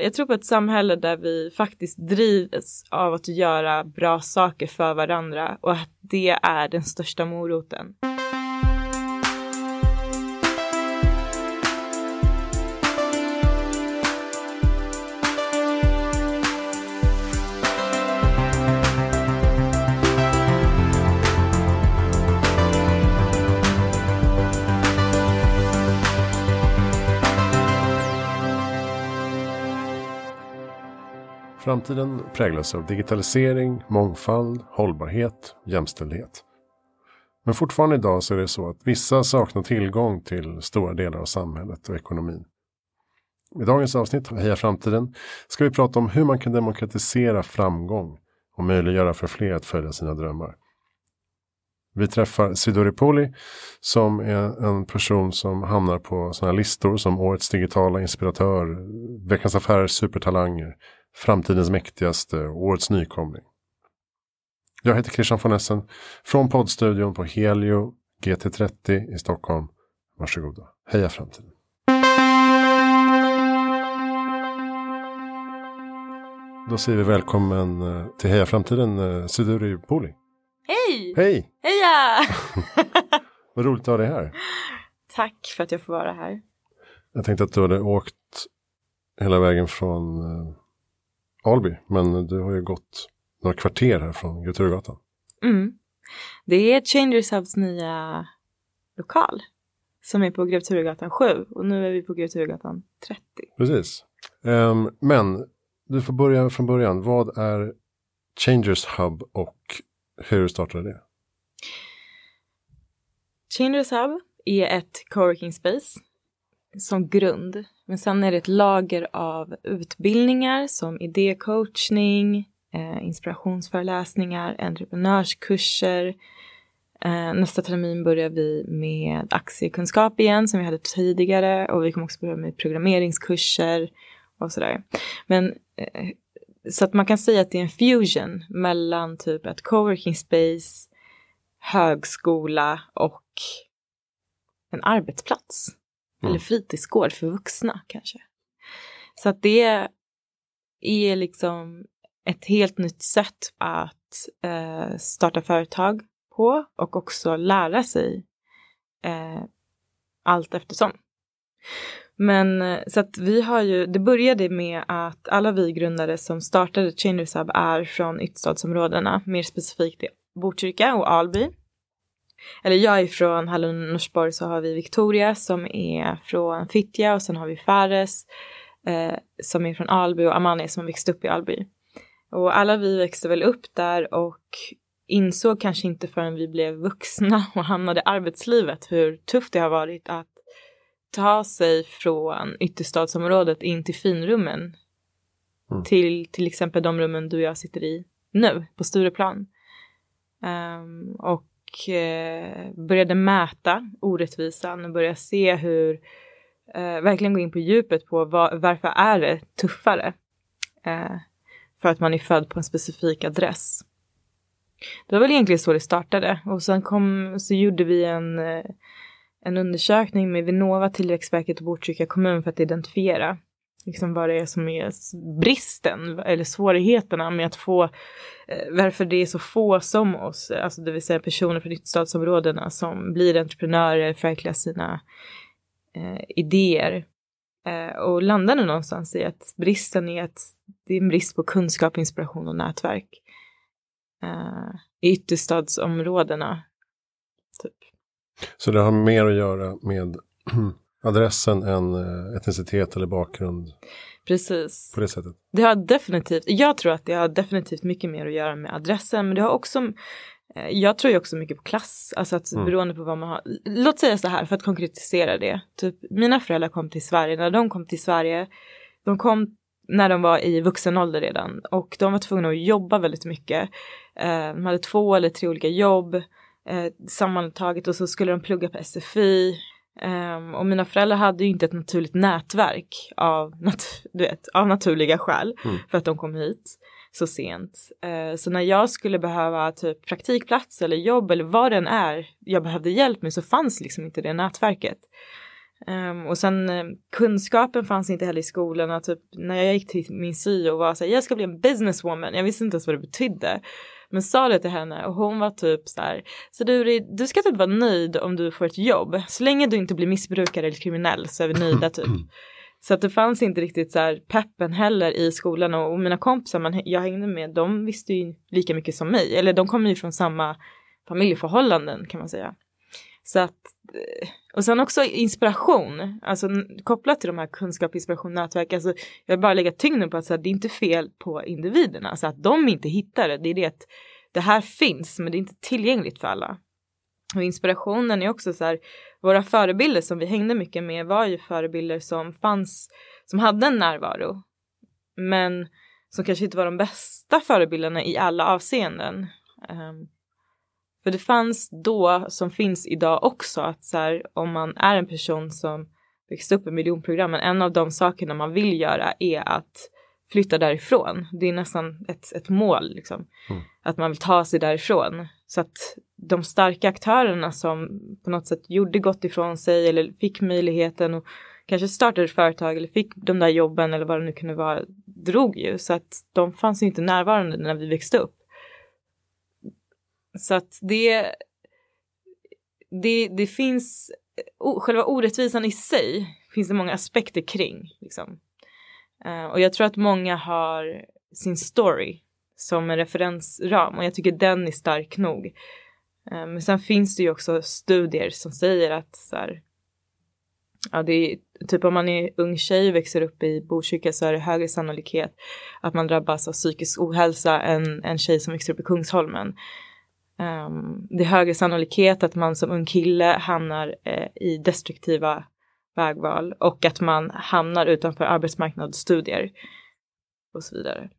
Jag tror på ett samhälle där vi faktiskt drivs av att göra bra saker för varandra och att det är den största moroten. Framtiden präglas av digitalisering, mångfald, hållbarhet, jämställdhet. Men fortfarande idag så är det så att vissa saknar tillgång till stora delar av samhället och ekonomin. I dagens avsnitt av Heja Framtiden ska vi prata om hur man kan demokratisera framgång och möjliggöra för fler att följa sina drömmar. Vi träffar Sidori Poli som är en person som hamnar på sådana listor som Årets digitala inspiratör, Veckans Affärers supertalanger, Framtidens mäktigaste och årets nykomling. Jag heter Christian von Essen från poddstudion på Helio GT30 i Stockholm. Varsågoda. Heja framtiden. Då säger vi välkommen eh, till Heja framtiden eh, Siduri Poli. Hej! Hej! Heja! Vad roligt att ha dig här. Tack för att jag får vara här. Jag tänkte att du hade åkt hela vägen från eh, Alby. Men du har ju gått några kvarter här från Kulturgatan. Mm. Det är Changers Hubs nya lokal som är på Grev Turegatan 7 och nu är vi på Grev Turegatan 30. Precis. Um, men du får börja från början. Vad är Changers Hub och hur startade det? Changers Hub är ett coworking space som grund. Men sen är det ett lager av utbildningar som idécoachning, eh, inspirationsföreläsningar, entreprenörskurser. Eh, nästa termin börjar vi med aktiekunskap igen som vi hade tidigare och vi kommer också börja med programmeringskurser och sådär. Men eh, så att man kan säga att det är en fusion mellan typ ett coworking space, högskola och en arbetsplats. Mm. Eller fritidsgård för vuxna kanske. Så att det är liksom ett helt nytt sätt att eh, starta företag på och också lära sig eh, allt eftersom. Men eh, så att vi har ju, det började med att alla vi grundare som startade Changers Hub är från ytterstadsområdena, mer specifikt Botkyrka och Alby. Eller jag är från Hallon Norsborg så har vi Victoria som är från Fittja och sen har vi Fares eh, som är från Alby och Amanda som har växt upp i Alby. Och alla vi växte väl upp där och insåg kanske inte förrän vi blev vuxna och hamnade i arbetslivet hur tufft det har varit att ta sig från ytterstadsområdet in till finrummen. Mm. Till till exempel de rummen du och jag sitter i nu på Stureplan. Um, och eh, började mäta orättvisan och började se hur, eh, verkligen gå in på djupet på varför är det tuffare eh, för att man är född på en specifik adress. Det var väl egentligen så det startade och sen kom, så gjorde vi en, eh, en undersökning med Vinnova, Tillväxtverket och Botkyrka kommun för att identifiera liksom vad det är som är bristen eller svårigheterna med att få eh, varför det är så få som oss, alltså det vill säga personer från ytterstadsområdena som blir entreprenörer, förverkligar sina eh, idéer eh, och landar nu någonstans i att bristen är att det är en brist på kunskap, inspiration och nätverk eh, i ytterstadsområdena. Typ. Så det har mer att göra med adressen än eh, etnicitet eller bakgrund. Precis. På det sättet. Det har definitivt, jag tror att det har definitivt mycket mer att göra med adressen, men det har också eh, jag tror ju också mycket på klass, alltså att mm. beroende på vad man har. Låt säga så här för att konkretisera det. Typ, mina föräldrar kom till Sverige, när de kom till Sverige, de kom när de var i vuxen ålder redan och de var tvungna att jobba väldigt mycket. Eh, de hade två eller tre olika jobb sammantaget och så skulle de plugga på SFI. Um, och mina föräldrar hade ju inte ett naturligt nätverk av, nat du vet, av naturliga skäl mm. för att de kom hit så sent. Uh, så när jag skulle behöva typ praktikplats eller jobb eller vad den är jag behövde hjälp med så fanns liksom inte det nätverket. Um, och sen um, kunskapen fanns inte heller i skolan. Typ, när jag gick till min syo och var så här, jag ska bli en businesswoman. Jag visste inte ens vad det betydde. Men sa det till henne och hon var typ så här, så du, du ska typ vara nöjd om du får ett jobb. Så länge du inte blir missbrukare eller kriminell så är vi nöjda typ. Så att det fanns inte riktigt så här peppen heller i skolan och, och mina kompisar man, jag hängde med, de visste ju lika mycket som mig. Eller de kommer ju från samma familjeförhållanden kan man säga. Så att, eh, och sen också inspiration, alltså kopplat till de här kunskap, inspiration, nätverk. Alltså, jag vill bara lägga tyngden på att så här, det är inte fel på individerna, alltså att de inte hittar det. Det är det att det här finns, men det är inte tillgängligt för alla. Och inspirationen är också så här, våra förebilder som vi hängde mycket med var ju förebilder som fanns, som hade en närvaro. Men som kanske inte var de bästa förebilderna i alla avseenden. Um, för det fanns då, som finns idag också, att så här, om man är en person som växte upp i miljonprogrammen, en av de sakerna man vill göra är att flytta därifrån. Det är nästan ett, ett mål, liksom. Mm. Att man vill ta sig därifrån. Så att de starka aktörerna som på något sätt gjorde gott ifrån sig eller fick möjligheten och kanske startade ett företag eller fick de där jobben eller vad det nu kunde vara, drog ju. Så att de fanns inte närvarande när vi växte upp. Så att det, det, det finns, själva orättvisan i sig finns det många aspekter kring. Liksom. Eh, och jag tror att många har sin story som en referensram och jag tycker den är stark nog. Eh, men sen finns det ju också studier som säger att så här, ja, det är typ om man är ung tjej och växer upp i Botkyrka så är det högre sannolikhet att man drabbas av psykisk ohälsa än en tjej som växer upp i Kungsholmen. Um, det är högre sannolikhet att man som ung kille hamnar eh, i destruktiva vägval och att man hamnar utanför arbetsmarknadsstudier och så vidare.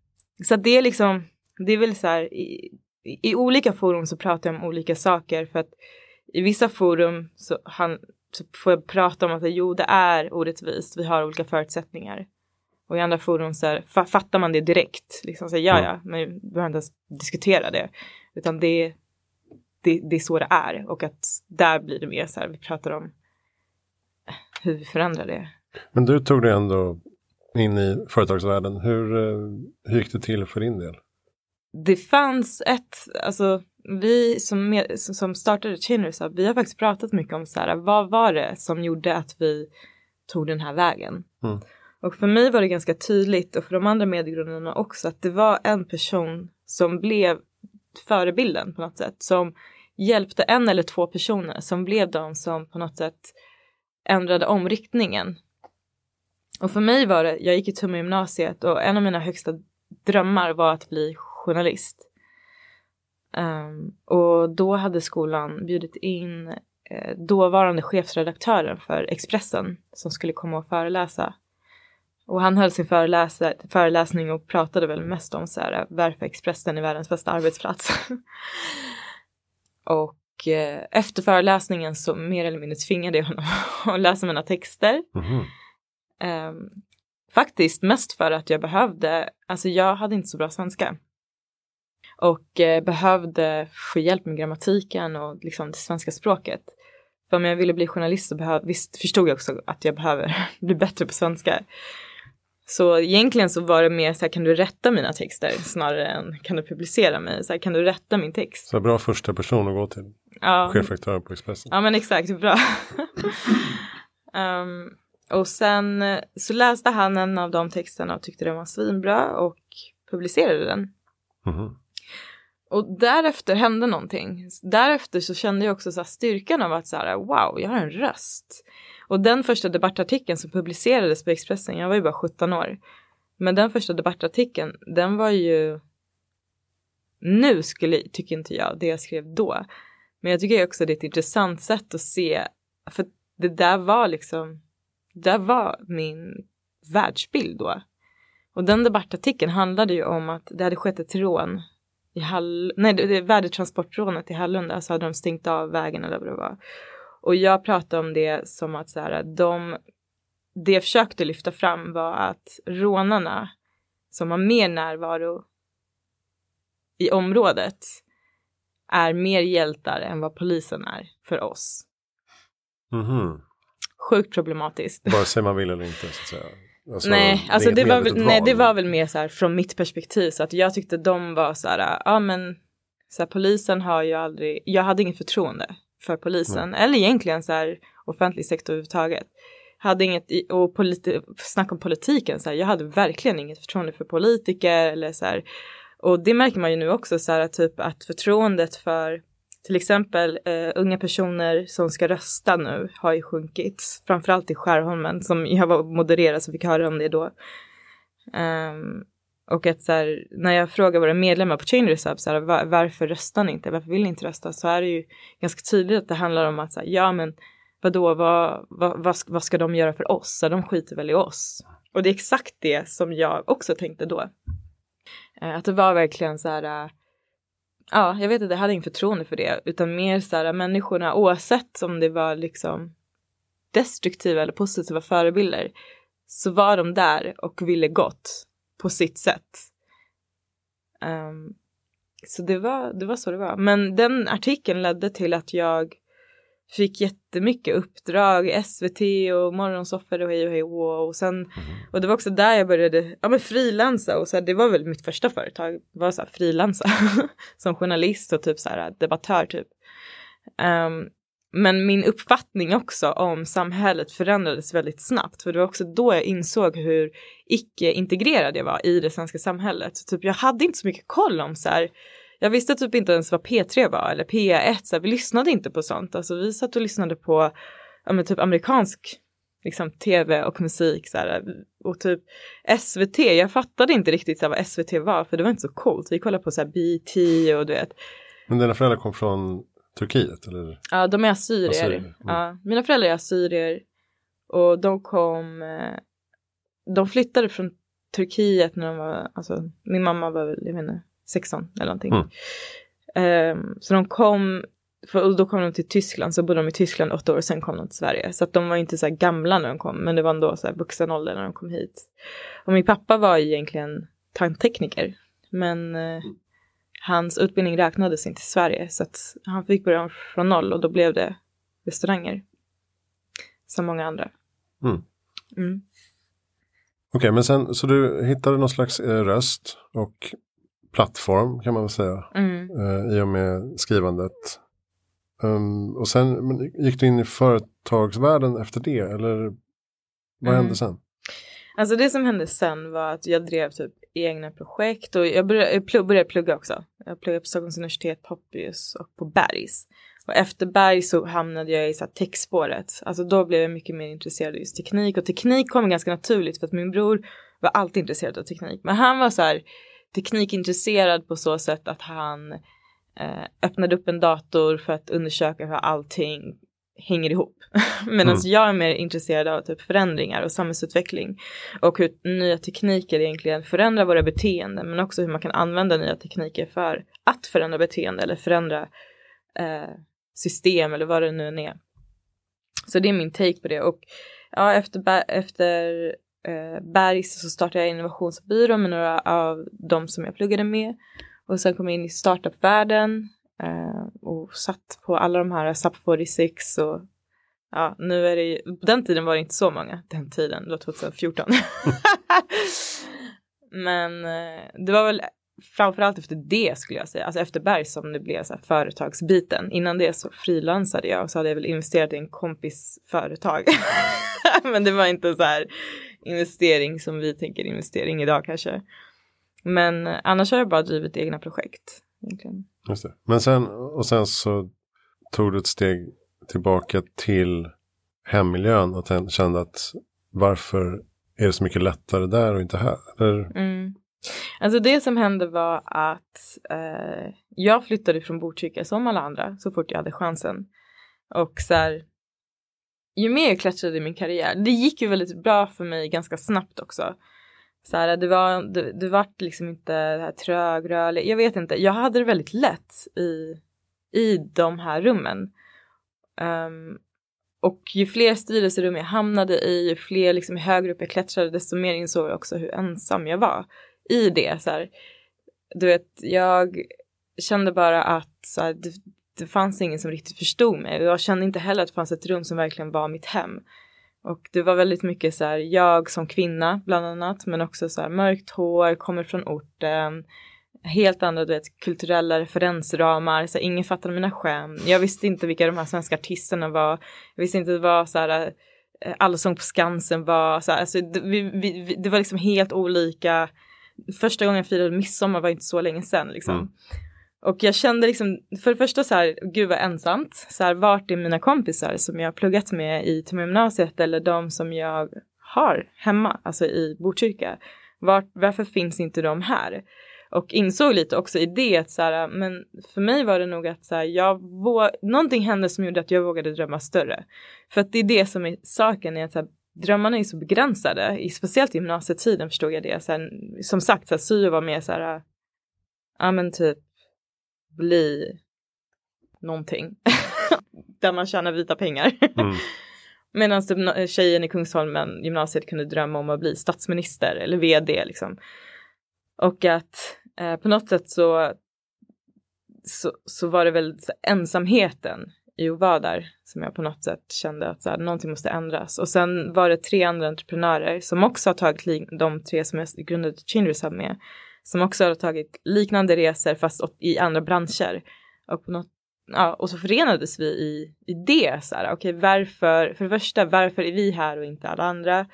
Så det är liksom, det är väl så här i, i, olika forum så pratar jag om olika saker för att i vissa forum så, han, så får jag prata om att jo, det är orättvist, vi har olika förutsättningar. Och i andra forum så här, fattar man det direkt, liksom så här, ja ja, men vi behöver inte ens diskutera det. Utan det, det, det är så det är och att där blir det mer så här, vi pratar om hur vi förändrar det. Men du tog dig ändå in i företagsvärlden. Hur, eh, hur gick det till för din del? Det fanns ett, alltså vi som, med, som startade Chainer's vi har faktiskt pratat mycket om så här, vad var det som gjorde att vi tog den här vägen? Mm. Och för mig var det ganska tydligt och för de andra medgrundarna också att det var en person som blev förebilden på något sätt som hjälpte en eller två personer som blev de som på något sätt ändrade omriktningen. Och för mig var det, jag gick i Tumma gymnasiet och en av mina högsta drömmar var att bli journalist. Um, och då hade skolan bjudit in eh, dåvarande chefredaktören för Expressen som skulle komma och föreläsa. Och han höll sin föreläsning och pratade väl mest om så här, varför Expressen är världens bästa arbetsplats. och eh, efter föreläsningen så mer eller mindre tvingade jag honom att läsa mina texter. Mm. Um, faktiskt mest för att jag behövde, alltså jag hade inte så bra svenska. Och eh, behövde få hjälp med grammatiken och liksom det svenska språket. För om jag ville bli journalist så behöv, visst förstod jag också att jag behöver bli bättre på svenska. Så egentligen så var det mer så här, kan du rätta mina texter snarare än kan du publicera mig? Så här, kan du rätta min text? Så bra första person att gå till. Ja. Chefredaktör på Expressen. Ja men exakt, bra. um, och sen så läste han en av de texterna och tyckte den var svinbra och publicerade den. Mm. Och därefter hände någonting. Därefter så kände jag också så styrkan av att så här, wow, jag har en röst. Och den första debattartikeln som publicerades på Expressen, jag var ju bara 17 år. Men den första debattartikeln, den var ju nu skulle, tycker inte jag, det jag skrev då. Men jag tycker också det är ett intressant sätt att se, för det där var liksom, det där var min världsbild då. Och den debattartikeln handlade ju om att det hade skett ett rån i Hall, nej det, det värdetransportrånet i Hallunda så hade de stängt av vägen eller vad det var. Och jag pratade om det som att så här, de, det jag försökte lyfta fram var att rånarna som har mer närvaro i området är mer hjältar än vad polisen är för oss. Mm -hmm. Sjukt problematiskt. Vare sig man vill eller inte så att säga. Alltså, nej, alltså det var, väl, nej, det var väl mer så här från mitt perspektiv så att jag tyckte de var så här, ja men så här, polisen har ju aldrig, jag hade inget förtroende för polisen nej. eller egentligen så här offentlig sektor överhuvudtaget. Hade inget, och politi, snack om politiken, så här, jag hade verkligen inget förtroende för politiker eller så här. Och det märker man ju nu också så här typ att förtroendet för till exempel uh, unga personer som ska rösta nu har ju sjunkit, framförallt i Skärholmen som jag var modererad så fick höra om det då. Um, och att så här, när jag frågar våra medlemmar på Chain Reserve, så här, var, varför röstar ni inte? Varför vill ni inte rösta? Så är det ju ganska tydligt att det handlar om att så här, ja men vadå, vad, vad, vad, vad ska de göra för oss? Så de skiter väl i oss. Och det är exakt det som jag också tänkte då. Uh, att det var verkligen så här, eh, ja, jag vet att jag hade inget förtroende för det, utan mer så här människorna oavsett om det var liksom destruktiva eller positiva förebilder så var de där och ville gott på sitt sätt. Um, så det var, det var så det var. Men den artikeln ledde till att jag fick jättemycket uppdrag, SVT och morgonsoffer och hej och hej och, och sen mm. och det var också där jag började ja men frilansa och så här, det var väl mitt första företag var så här frilansa som journalist och typ så här debattör typ. Um, men min uppfattning också om samhället förändrades väldigt snabbt för det var också då jag insåg hur icke integrerad jag var i det svenska samhället. Så typ jag hade inte så mycket koll om så här jag visste typ inte ens vad P3 var eller P1, så här, vi lyssnade inte på sånt. Alltså vi satt och lyssnade på ja, men typ amerikansk liksom, tv och musik så här, och typ SVT, jag fattade inte riktigt så här, vad SVT var för det var inte så coolt. Vi kollade på så här BT och du vet. Men dina föräldrar kom från Turkiet eller? Ja, de är assyrier. assyrier. Mm. Ja, mina föräldrar är assyrier och de kom, eh, de flyttade från Turkiet när de var, alltså min mamma var väl, jag vet inte, 16 eller någonting. Mm. Um, så de kom, för, då kom de till Tyskland, så bodde de i Tyskland åtta år och sen kom de till Sverige. Så att de var inte så här gamla när de kom, men det var ändå så här vuxen ålder när de kom hit. Och min pappa var egentligen tandtekniker, men uh, hans utbildning räknades inte i Sverige så att han fick börja från noll och då blev det restauranger. Som många andra. Mm. Mm. Okej, okay, men sen så du hittade någon slags eh, röst och plattform kan man väl säga. Mm. Eh, I och med skrivandet. Um, och sen gick du in i företagsvärlden efter det eller vad mm. hände sen? Alltså det som hände sen var att jag drev typ egna projekt och jag började, jag plugg, började plugga också. Jag pluggade på Stockholms universitet, Poppius och på Bergs. Och efter Berg så hamnade jag i så här techspåret. Alltså då blev jag mycket mer intresserad av just teknik och teknik kom ganska naturligt för att min bror var alltid intresserad av teknik. Men han var så här, teknikintresserad på så sätt att han eh, öppnade upp en dator för att undersöka hur allting hänger ihop. Medan mm. jag är mer intresserad av typ förändringar och samhällsutveckling och hur nya tekniker egentligen förändrar våra beteenden men också hur man kan använda nya tekniker för att förändra beteende eller förändra eh, system eller vad det nu än är. Så det är min take på det och ja, efter, efter eh, Bergs så startade jag innovationsbyrå med några av de som jag pluggade med. Och sen kom jag in i startupvärlden eh, och satt på alla de här SAP 46 och ja, nu är det ju, på den tiden var det inte så många, den tiden, det var 2014. Men eh, det var väl framförallt efter det skulle jag säga, alltså efter Berg som det blev så här företagsbiten. Innan det så frilansade jag och så hade jag väl investerat i en kompis företag. Men det var inte så här investering som vi tänker investering idag kanske. Men annars har jag bara drivit egna projekt. Egentligen. Just det. Men sen, och sen så tog du ett steg tillbaka till hemmiljön och kände att varför är det så mycket lättare där och inte här? Mm. Alltså det som hände var att eh, jag flyttade från Botkyrka som alla andra så fort jag hade chansen. Och så här, ju mer jag klättrade i min karriär, det gick ju väldigt bra för mig ganska snabbt också. Så här, det var, det, det var liksom inte det här trögrörligt. jag vet inte, jag hade det väldigt lätt i, i de här rummen. Um, och ju fler styrelserum jag hamnade i, ju fler liksom högre upp jag klättrade, desto mer insåg jag också hur ensam jag var i det. Så här, du vet, jag kände bara att så här, det, det fanns ingen som riktigt förstod mig och jag kände inte heller att det fanns ett rum som verkligen var mitt hem. Och det var väldigt mycket så här, jag som kvinna bland annat, men också så här mörkt hår, kommer från orten, helt andra du vet, kulturella referensramar, så här, ingen fattade mina skämt. Jag visste inte vilka de här svenska artisterna var. Jag visste inte vad så här, eh, Allsång på Skansen var. Så här, alltså, det, vi, vi, det var liksom helt olika. Första gången jag firade midsommar var inte så länge sedan liksom. Mm. Och jag kände liksom, för det första så här, gud vad ensamt. Så här, vart är mina kompisar som jag har pluggat med i gymnasiet eller de som jag har hemma, alltså i Botkyrka. Var, varför finns inte de här? Och insåg lite också i det att så här, men för mig var det nog att så här, jag våg, någonting hände som gjorde att jag vågade drömma större. För att det är det som är saken, är att så här, drömmarna är så begränsade, speciellt i gymnasietiden förstod jag det. Så här, som sagt, så här, syo var mer så här, ja men typ bli någonting där man tjänar vita pengar. Mm. Medan typ tjejen i Kungsholmen gymnasiet kunde drömma om att bli statsminister eller vd liksom. Och att eh, på något sätt så, så, så var det väl ensamheten i att vara där som jag på något sätt kände att så här, någonting måste ändras. Och sen var det tre andra entreprenörer som också har tagit de tre som jag grundade Hub med som också har tagit liknande resor fast i andra branscher. Och, på något, ja, och så förenades vi i, i det. Så här, okay, varför, för det första, varför är vi här och inte alla andra?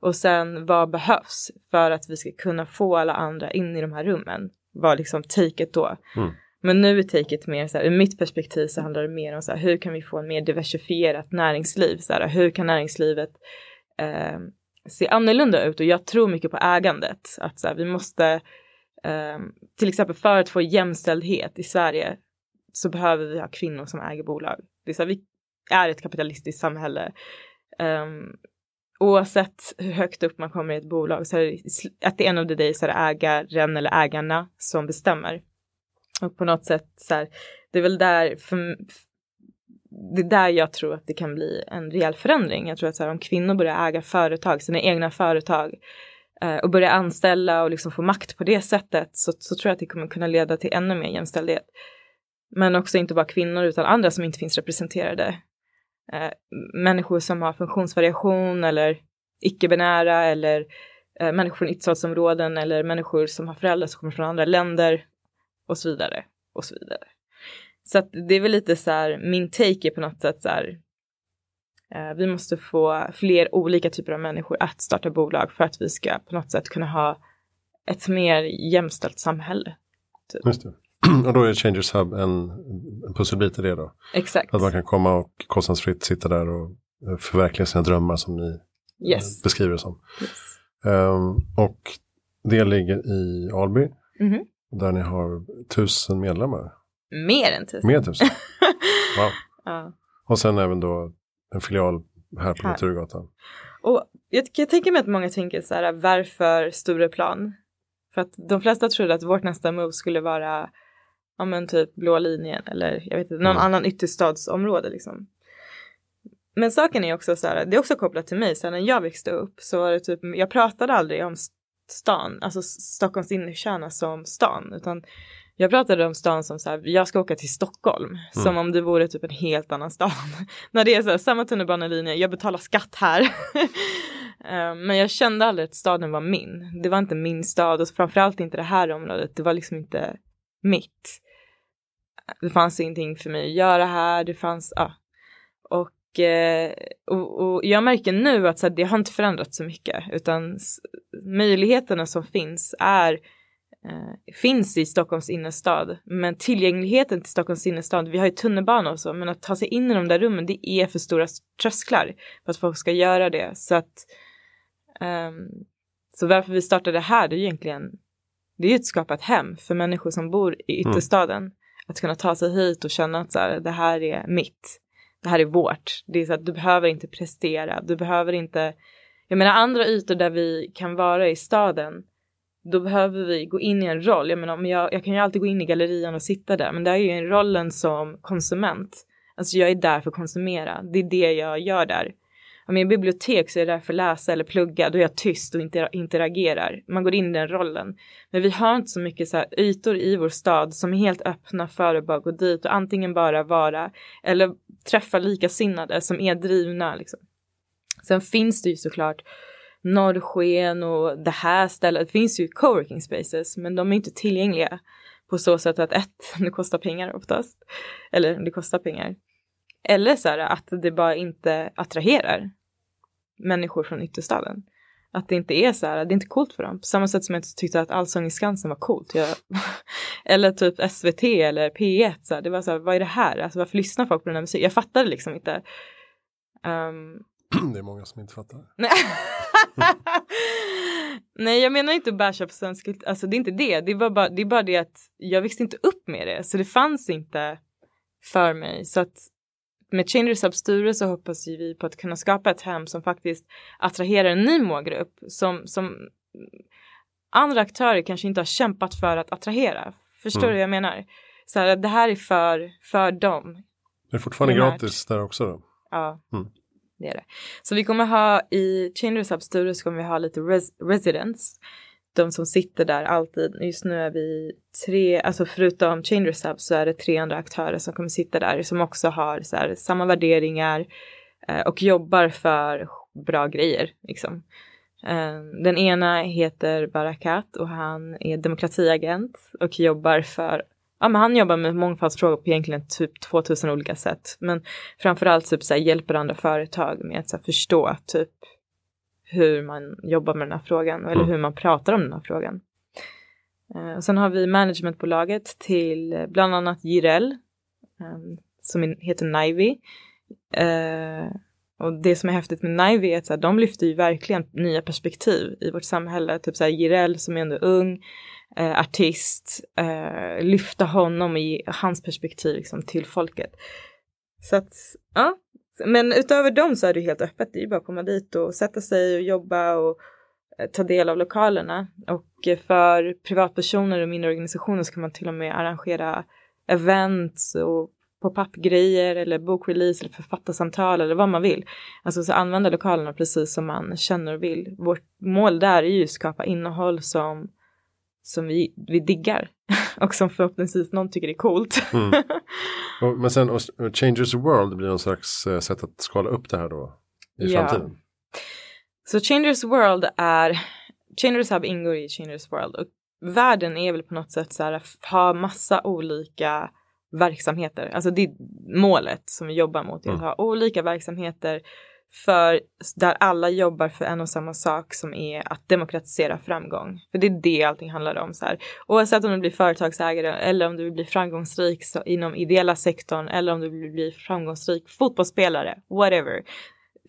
Och sen vad behövs för att vi ska kunna få alla andra in i de här rummen? Var liksom taket då. Mm. Men nu är taket mer så här, ur mitt perspektiv så handlar det mer om så här, hur kan vi få en mer diversifierat näringsliv? Så här, hur kan näringslivet eh, se annorlunda ut? Och jag tror mycket på ägandet. Att så här, vi måste Ehm, till exempel för att få jämställdhet i Sverige så behöver vi ha kvinnor som äger bolag. Det är så här, vi är ett kapitalistiskt samhälle. Um, oavsett hur högt upp man kommer i ett bolag så är det at the end of the day så är det ägaren eller ägarna som bestämmer. Och på något sätt så här, det är väl där för, det är där jag tror att det kan bli en rejäl förändring. Jag tror att så här, om kvinnor börjar äga företag, sina egna företag, Eh, Eh, och börja anställa och liksom få makt på det sättet så, så tror jag att det kommer kunna leda till ännu mer jämställdhet. Men också inte bara kvinnor utan andra som inte finns representerade. Eh, människor som har funktionsvariation eller icke-binära eller eh, människor från utsatsområden eller människor som har föräldrar som kommer från andra länder och så vidare och så vidare. Så att det är väl lite så här, min take är på något sätt så här, vi måste få fler olika typer av människor att starta bolag för att vi ska på något sätt kunna ha ett mer jämställt samhälle. Typ. Just det. Och då är Changers Hub en, en pusselbit i det då? Exakt. Att man kan komma och kostnadsfritt sitta där och eh, förverkliga sina drömmar som ni eh, yes. beskriver det som. Yes. Um, och det ligger i Alby. Mm -hmm. Där ni har tusen medlemmar. Mer än tusen. Mer än tusen. Wow. ja. Och sen även då en filial här på Naturgatan. Och jag, jag tänker mig att många tänker så här, varför Stureplan? För att de flesta trodde att vårt nästa move skulle vara, ja men typ blå linjen eller jag vet inte, någon mm. annan ytterstadsområde liksom. Men saken är också så här, det är också kopplat till mig, så här, när jag växte upp så var det typ, jag pratade aldrig om stan, alltså Stockholms innerkärna som stan, utan jag pratade om stan som så här, jag ska åka till Stockholm, mm. som om det vore typ en helt annan stad. När det är så här, samma tunnelbanelinje, jag betalar skatt här. uh, men jag kände aldrig att staden var min. Det var inte min stad och framförallt inte det här området, det var liksom inte mitt. Det fanns ingenting för mig att göra här, det fanns, ja. Och, uh, och, och, jag märker nu att så här, det har inte förändrats så mycket, utan möjligheterna som finns är eh, finns i Stockholms innerstad. Men tillgängligheten till Stockholms innerstad, vi har ju tunnelbana och så, men att ta sig in i de där rummen, det är för stora trösklar för att folk ska göra det. Så att um, så varför vi startade här, det är egentligen det är skapa ett hem för människor som bor i mm. ytterstaden. Mm. Att kunna ta sig hit och känna att så här, det här är mitt. Det här är vårt. Det är så att du behöver inte prestera. Du behöver inte. Jag menar andra ytor där vi kan vara i staden då behöver vi gå in i en roll. Jag menar, jag, jag kan ju alltid gå in i gallerian och sitta där, men det är ju en rollen som konsument. Alltså jag är där för att konsumera. Det är det jag gör där. om jag är i bibliotek så är jag där för att läsa eller plugga, då är jag tyst och inte interagerar. Man går in i den rollen. Men vi har inte så mycket så här ytor i vår stad som är helt öppna för att bara gå dit och antingen bara vara eller träffa likasinnade som är drivna. Liksom. Sen finns det ju såklart Norrsken och det här stället. Det finns ju coworking spaces men de är inte tillgängliga på så sätt att ett, det kostar pengar oftast. Eller det kostar pengar. Eller så här att det bara inte attraherar människor från ytterstaden. Att det inte är så här, det är inte coolt för dem. På samma sätt som jag inte tyckte att Allsång i Skansen var coolt. Jag, eller typ SVT eller P1. Så här, det var så här, vad är det här? Alltså varför lyssnar folk på den här musiken? Jag fattade liksom inte. Um... det är många som inte fattar. Nej jag menar inte att basha på svensk alltså det är inte det. Det, var bara, det är bara det att jag växte inte upp med det. Så det fanns inte för mig. Så att med Changers Hub Sture så hoppas vi på att kunna skapa ett hem som faktiskt attraherar en ny målgrupp som, som andra aktörer kanske inte har kämpat för att attrahera. Förstår mm. du vad jag menar? Så här, det här är för, för dem. Det är fortfarande gratis där också då? Ja. Mm. Det är det. Så vi kommer ha i Changers Hub Studios så kommer vi ha lite res residents de som sitter där alltid. Just nu är vi tre, alltså förutom Changers Hub så är det tre andra aktörer som kommer sitta där som också har så här, samma värderingar eh, och jobbar för bra grejer. Liksom. Eh, den ena heter Barakat och han är demokratiagent och jobbar för Ja, men han jobbar med mångfaldsfrågor på egentligen typ 2000 olika sätt. Men framförallt typ så här, hjälper andra företag med att så här, förstå typ hur man jobbar med den här frågan eller mm. hur man pratar om den här frågan. Eh, sen har vi managementbolaget till bland annat Jireel eh, som heter Nivy. Eh, och det som är häftigt med Nivy är att så här, de lyfter ju verkligen nya perspektiv i vårt samhälle. Typ så här Jireel som är ändå ung, eh, artist, eh, lyfta honom i hans perspektiv liksom, till folket. Så att, ja, men utöver dem så är det helt öppet. Det är bara att komma dit och sätta sig och jobba och eh, ta del av lokalerna. Och för privatpersoner och mindre organisationer så kan man till och med arrangera events och pop-up-grejer eller bokrelease eller författarsamtal eller vad man vill. Alltså så använda lokalerna precis som man känner och vill. Vårt mål där är ju att skapa innehåll som som vi, vi diggar och som förhoppningsvis någon tycker är coolt. Mm. Och, men sen och Changers World blir någon slags uh, sätt att skala upp det här då i ja. framtiden. Så Changers World är, Changers Hub ingår i Changers World och världen är väl på något sätt så här, ha massa olika verksamheter. Alltså det är målet som vi jobbar mot, mm. att ha olika verksamheter för där alla jobbar för en och samma sak som är att demokratisera framgång. För det är det allting handlar om. Så här. Oavsett om du blir företagsägare eller om du vill bli framgångsrik så, inom ideella sektorn eller om du vill bli framgångsrik fotbollsspelare, whatever.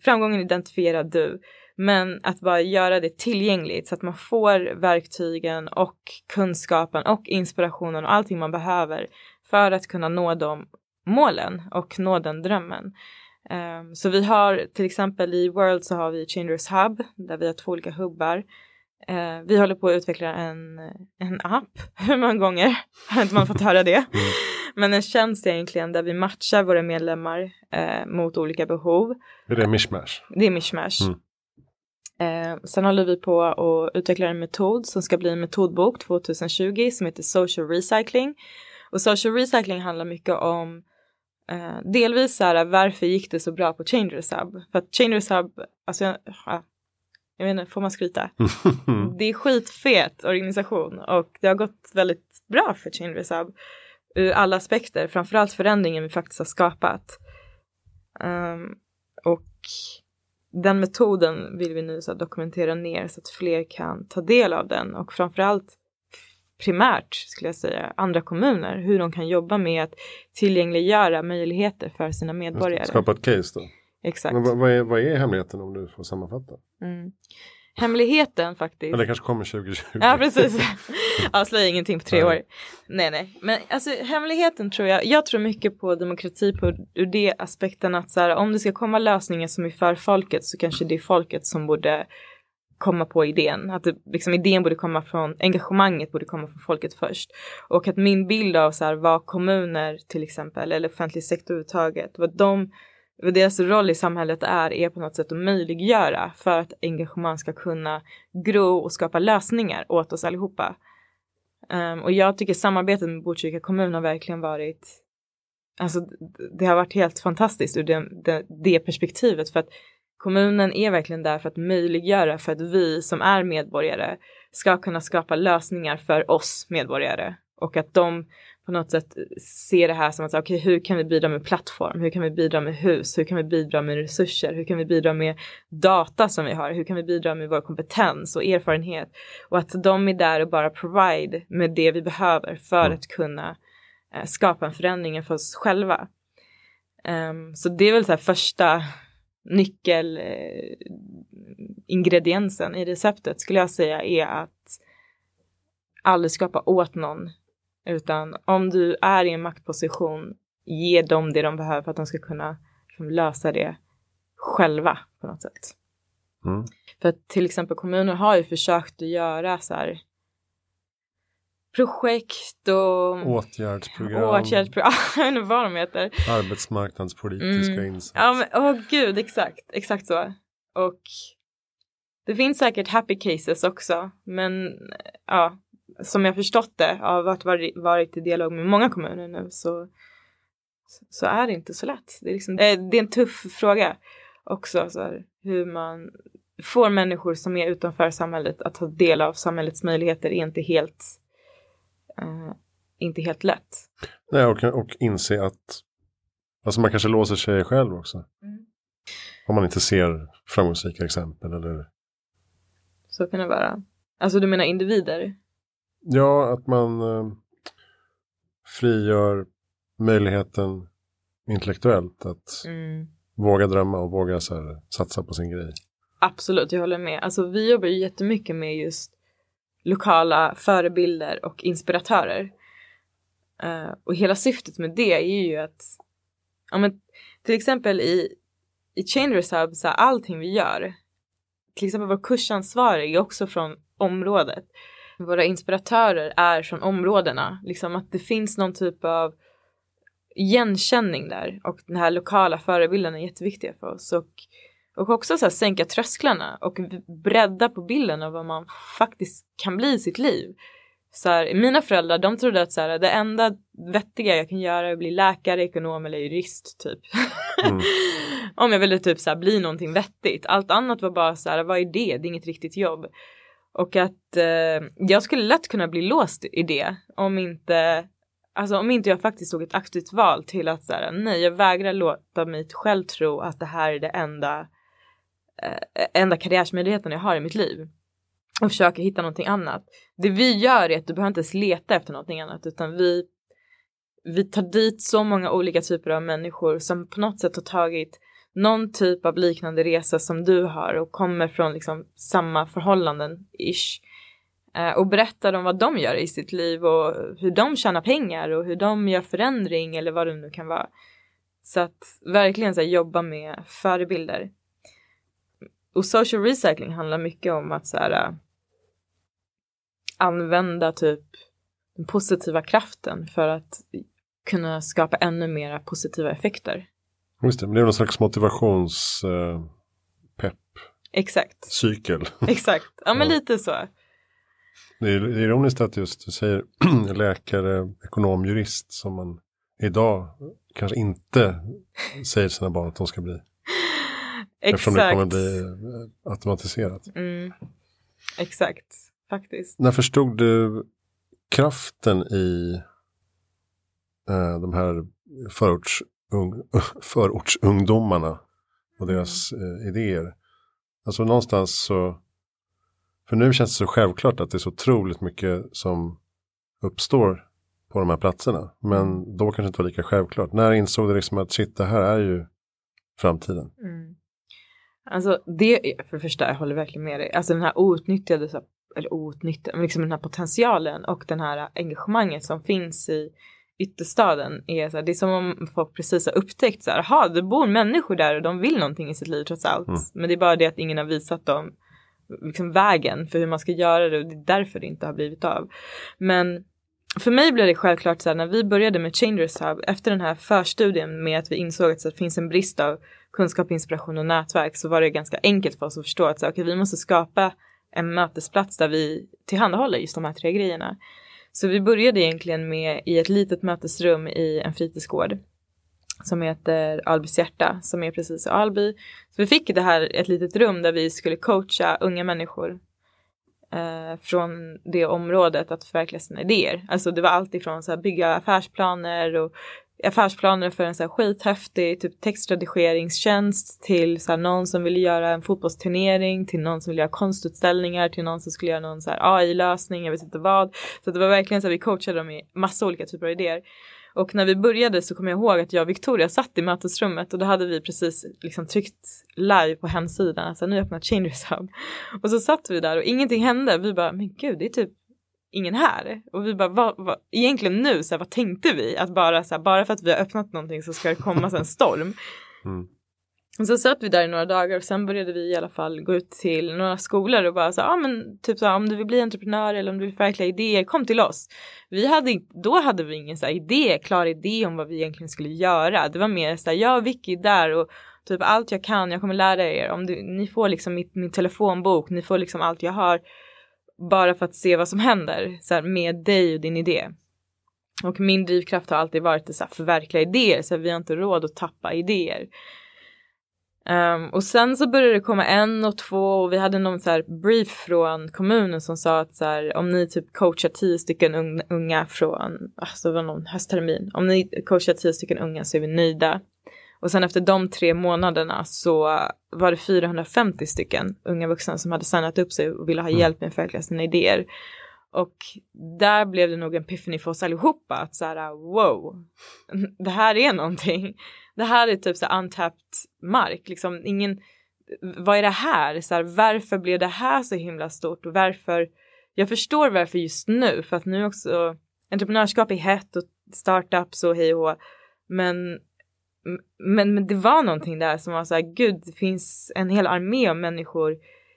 Framgången identifierar du. Men att bara göra det tillgängligt så att man får verktygen och kunskapen och inspirationen och allting man behöver för att kunna nå de målen och nå den drömmen. Um, så vi har till exempel i World så har vi Changers Hub där vi har två olika hubbar. Uh, vi håller på att utveckla en, en app. Hur många gånger har inte man fått höra det? Mm. Men en tjänst egentligen där vi matchar våra medlemmar uh, mot olika behov. Är det mishmash? Det är mishmash. Mm. Uh, sen håller vi på att utveckla en metod som ska bli en metodbok 2020 som heter Social Recycling. Och social recycling handlar mycket om Uh, delvis så här, varför gick det så bra på Changers Hub? För att Changers Hub, alltså, uh, jag inte, får man skryta? det är skitfet organisation och det har gått väldigt bra för Changers Hub ur alla aspekter, framförallt förändringen vi faktiskt har skapat. Um, och den metoden vill vi nu så dokumentera ner så att fler kan ta del av den och framförallt primärt skulle jag säga andra kommuner hur de kan jobba med att tillgängliggöra möjligheter för sina medborgare. Skapa ett case då. Exakt. Men vad, vad, är, vad är hemligheten om du får sammanfatta? Mm. Hemligheten faktiskt. Eller kanske kommer 2020. Ja precis. Avslöja ingenting på tre nej. år. Nej nej. Men alltså hemligheten tror jag. Jag tror mycket på demokrati på ur det aspekten att så här, om det ska komma lösningar som är för folket så kanske det är folket som borde komma på idén. Att det, liksom, idén borde komma från, engagemanget borde komma från folket först. Och att min bild av så här, vad kommuner till exempel, eller offentlig sektor överhuvudtaget, vad de vad deras roll i samhället är, är på något sätt att möjliggöra för att engagemang ska kunna gro och skapa lösningar åt oss allihopa. Um, och jag tycker samarbetet med Botkyrka kommun har verkligen varit, alltså det har varit helt fantastiskt ur det, det, det perspektivet för att kommunen är verkligen där för att möjliggöra för att vi som är medborgare ska kunna skapa lösningar för oss medborgare och att de på något sätt ser det här som att okej, okay, hur kan vi bidra med plattform? Hur kan vi bidra med hus? Hur kan vi bidra med resurser? Hur kan vi bidra med data som vi har? Hur kan vi bidra med vår kompetens och erfarenhet? Och att de är där och bara provide med det vi behöver för mm. att kunna eh, skapa en förändring för oss själva. Um, så det är väl så första nyckelingrediensen eh, i receptet skulle jag säga är att aldrig skapa åt någon utan om du är i en maktposition, ge dem det de behöver för att de ska kunna liksom, lösa det själva på något sätt. Mm. För att till exempel kommuner har ju försökt att göra så här projekt och åtgärdsprogram. åtgärdsprogram. jag vet inte vad de heter. Arbetsmarknadspolitiska mm. insatser. Ja, men åh gud, exakt, exakt så. Och det finns säkert happy cases också, men ja, som jag förstått det av att varit, varit i dialog med många kommuner nu så, så är det inte så lätt. Det är, liksom, det är en tuff fråga också, så här, hur man får människor som är utanför samhället att ta del av samhällets möjligheter är inte helt, uh, inte helt lätt. Nej, och, och inse att alltså man kanske låser sig själv också. Mm. Om man inte ser framgångsrika exempel eller. Så kan det vara. Alltså du menar individer? Ja, att man eh, frigör möjligheten intellektuellt att mm. våga drömma och våga så här, satsa på sin grej. Absolut, jag håller med. Alltså vi jobbar ju jättemycket med just lokala förebilder och inspiratörer. Uh, och hela syftet med det är ju att, ja men till exempel i, i Changers Hub, så här, allting vi gör, till exempel vår kursansvarig är också från området våra inspiratörer är från områdena. Liksom att det finns någon typ av igenkänning där och den här lokala förebilden är jätteviktiga för oss. Och, och också så här, sänka trösklarna och bredda på bilden av vad man faktiskt kan bli i sitt liv. Så här, mina föräldrar de trodde att så här, det enda vettiga jag kan göra är att bli läkare, ekonom eller jurist typ. Mm. Om jag ville typ så här, bli någonting vettigt. Allt annat var bara så här, vad är det? Det är inget riktigt jobb. Och att eh, jag skulle lätt kunna bli låst i det om inte, alltså om inte jag faktiskt tog ett aktivt val till att så här, nej, jag vägrar låta mig själv tro att det här är det enda, Eh, enda karriärsmöjligheten jag har i mitt liv. Och försöker hitta någonting annat. Det vi gör är att du behöver inte ens leta efter någonting annat utan vi, vi tar dit så många olika typer av människor som på något sätt har tagit någon typ av liknande resa som du har och kommer från liksom samma förhållanden ish. Eh, och berättar om vad de gör i sitt liv och hur de tjänar pengar och hur de gör förändring eller vad det nu kan vara. Så att verkligen så här, jobba med förebilder. Och social recycling handlar mycket om att så här, äh, använda typ den positiva kraften för att kunna skapa ännu mera positiva effekter. Just det, men det är någon slags motivationspepp. Eh, Exakt. Cykel. Exakt, ja men ja. lite så. Det är ironiskt att just du säger läkare, ekonom, jurist som man idag kanske inte säger till sina barn att de ska bli. Exakt. Eftersom det kommer bli eh, automatiserat. Mm. Exakt, faktiskt. När förstod du kraften i eh, de här förorts ung, förortsungdomarna och deras eh, idéer. Alltså någonstans så, för nu känns det så självklart att det är så otroligt mycket som uppstår på de här platserna. Men mm. då kanske det inte var lika självklart. När insåg du liksom att shit, det här är ju framtiden? Mm. Alltså det, för det första, jag håller verkligen med dig. Alltså den här outnyttjade, eller outnyttjade, men liksom den här potentialen och den här engagemanget som finns i ytterstaden är så här, det är som om folk precis har upptäckt så här, jaha, det bor människor där och de vill någonting i sitt liv trots allt. Mm. Men det är bara det att ingen har visat dem liksom vägen för hur man ska göra det och det är därför det inte har blivit av. Men för mig blev det självklart så här, när vi började med Changers Hub efter den här förstudien med att vi insåg att det finns en brist av kunskap, inspiration och nätverk så var det ganska enkelt för oss att förstå att så, okay, vi måste skapa en mötesplats där vi tillhandahåller just de här tre grejerna. Så vi började egentligen med i ett litet mötesrum i en fritidsgård som heter Albys hjärta som är precis i Alby. Så vi fick det här ett litet rum där vi skulle coacha unga människor eh, från det området att förverkliga sina idéer. Alltså det var allt ifrån så här bygga affärsplaner och affärsplaner för en så här skithäftig typ textredigeringstjänst till så här någon som ville göra en fotbollsturnering till någon som ville göra konstutställningar till någon som skulle göra någon så här AI-lösning, jag vet inte vad. Så det var verkligen så här vi coachade dem i massa olika typer av idéer. Och när vi började så kommer jag ihåg att jag och Victoria satt i mötesrummet och då hade vi precis liksom tryckt live på hemsidan, alltså nu öppnat Changers Hub. Och så satt vi där och ingenting hände. Vi bara, men gud, det är typ ingen här. Och vi bara, vad, vad, egentligen nu, så här, vad tänkte vi? Att bara, så här, bara för att vi har öppnat någonting så ska det komma en storm. Mm. Och så satt vi där i några dagar och sen började vi i alla fall gå ut till några skolor och bara så ja ah, men typ så om du vill bli entreprenör eller om du vill förverkliga idéer, kom till oss. Vi hade, då hade vi ingen så här idé, klar idé om vad vi egentligen skulle göra. Det var mer så här, jag och Vicky där och typ allt jag kan, jag kommer lära er. Om du, ni får liksom mitt, min telefonbok, ni får liksom allt jag har bara för att se vad som händer så här, med dig och din idé. Och min drivkraft har alltid varit att så här, förverkliga idéer så vi har inte råd att tappa idéer. Um, och sen så började det komma en och två och vi hade någon så här brief från kommunen som sa att så här, om ni typ coachar tio stycken unga från, alltså det var någon hösttermin, om ni coachar tio stycken unga så är vi nöjda. Och sen efter de tre månaderna så var det 450 stycken unga vuxna som hade signat upp sig och ville ha mm. hjälp med att förverkliga sina idéer. Och där blev det nog en epiphany för oss allihopa att så här wow, det här är någonting det här är typ så untapped mark, liksom ingen, vad är det här? Så här, varför blev det här så himla stort och varför, jag förstår varför just nu, för att nu också, entreprenörskap är hett och startups och hej och men, men, men det var någonting där som var så här, gud, det finns en hel armé av människor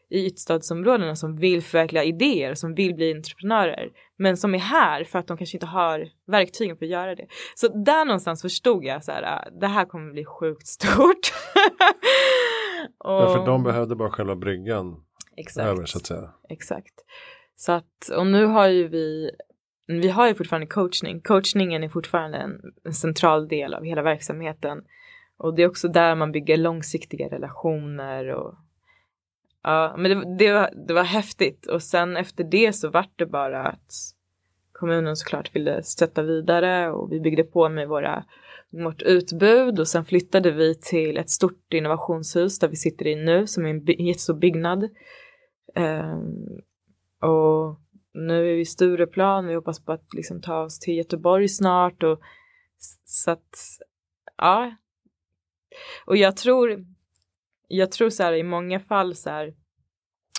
i ytstadsområdena som vill förverkliga idéer, som vill bli entreprenörer, men som är här för att de kanske inte har verktygen för att göra det. Så där någonstans förstod jag så här, äh, det här kommer bli sjukt stort. och... Ja, för de behövde bara själva bryggan Exakt. över så att säga. Exakt. Så att, och nu har ju vi, vi har ju fortfarande coachning. Coachningen är fortfarande en, en central del av hela verksamheten. Och det är också där man bygger långsiktiga relationer och Ja, men det, det, var, det var häftigt och sen efter det så vart det bara att kommunen såklart ville stötta vidare och vi byggde på med våra, vårt utbud och sen flyttade vi till ett stort innovationshus där vi sitter i nu som är en jättestor byggnad. Um, och nu är vi i Stureplan, vi hoppas på att liksom ta oss till Göteborg snart och så att ja. Och jag tror jag tror så här i många fall så här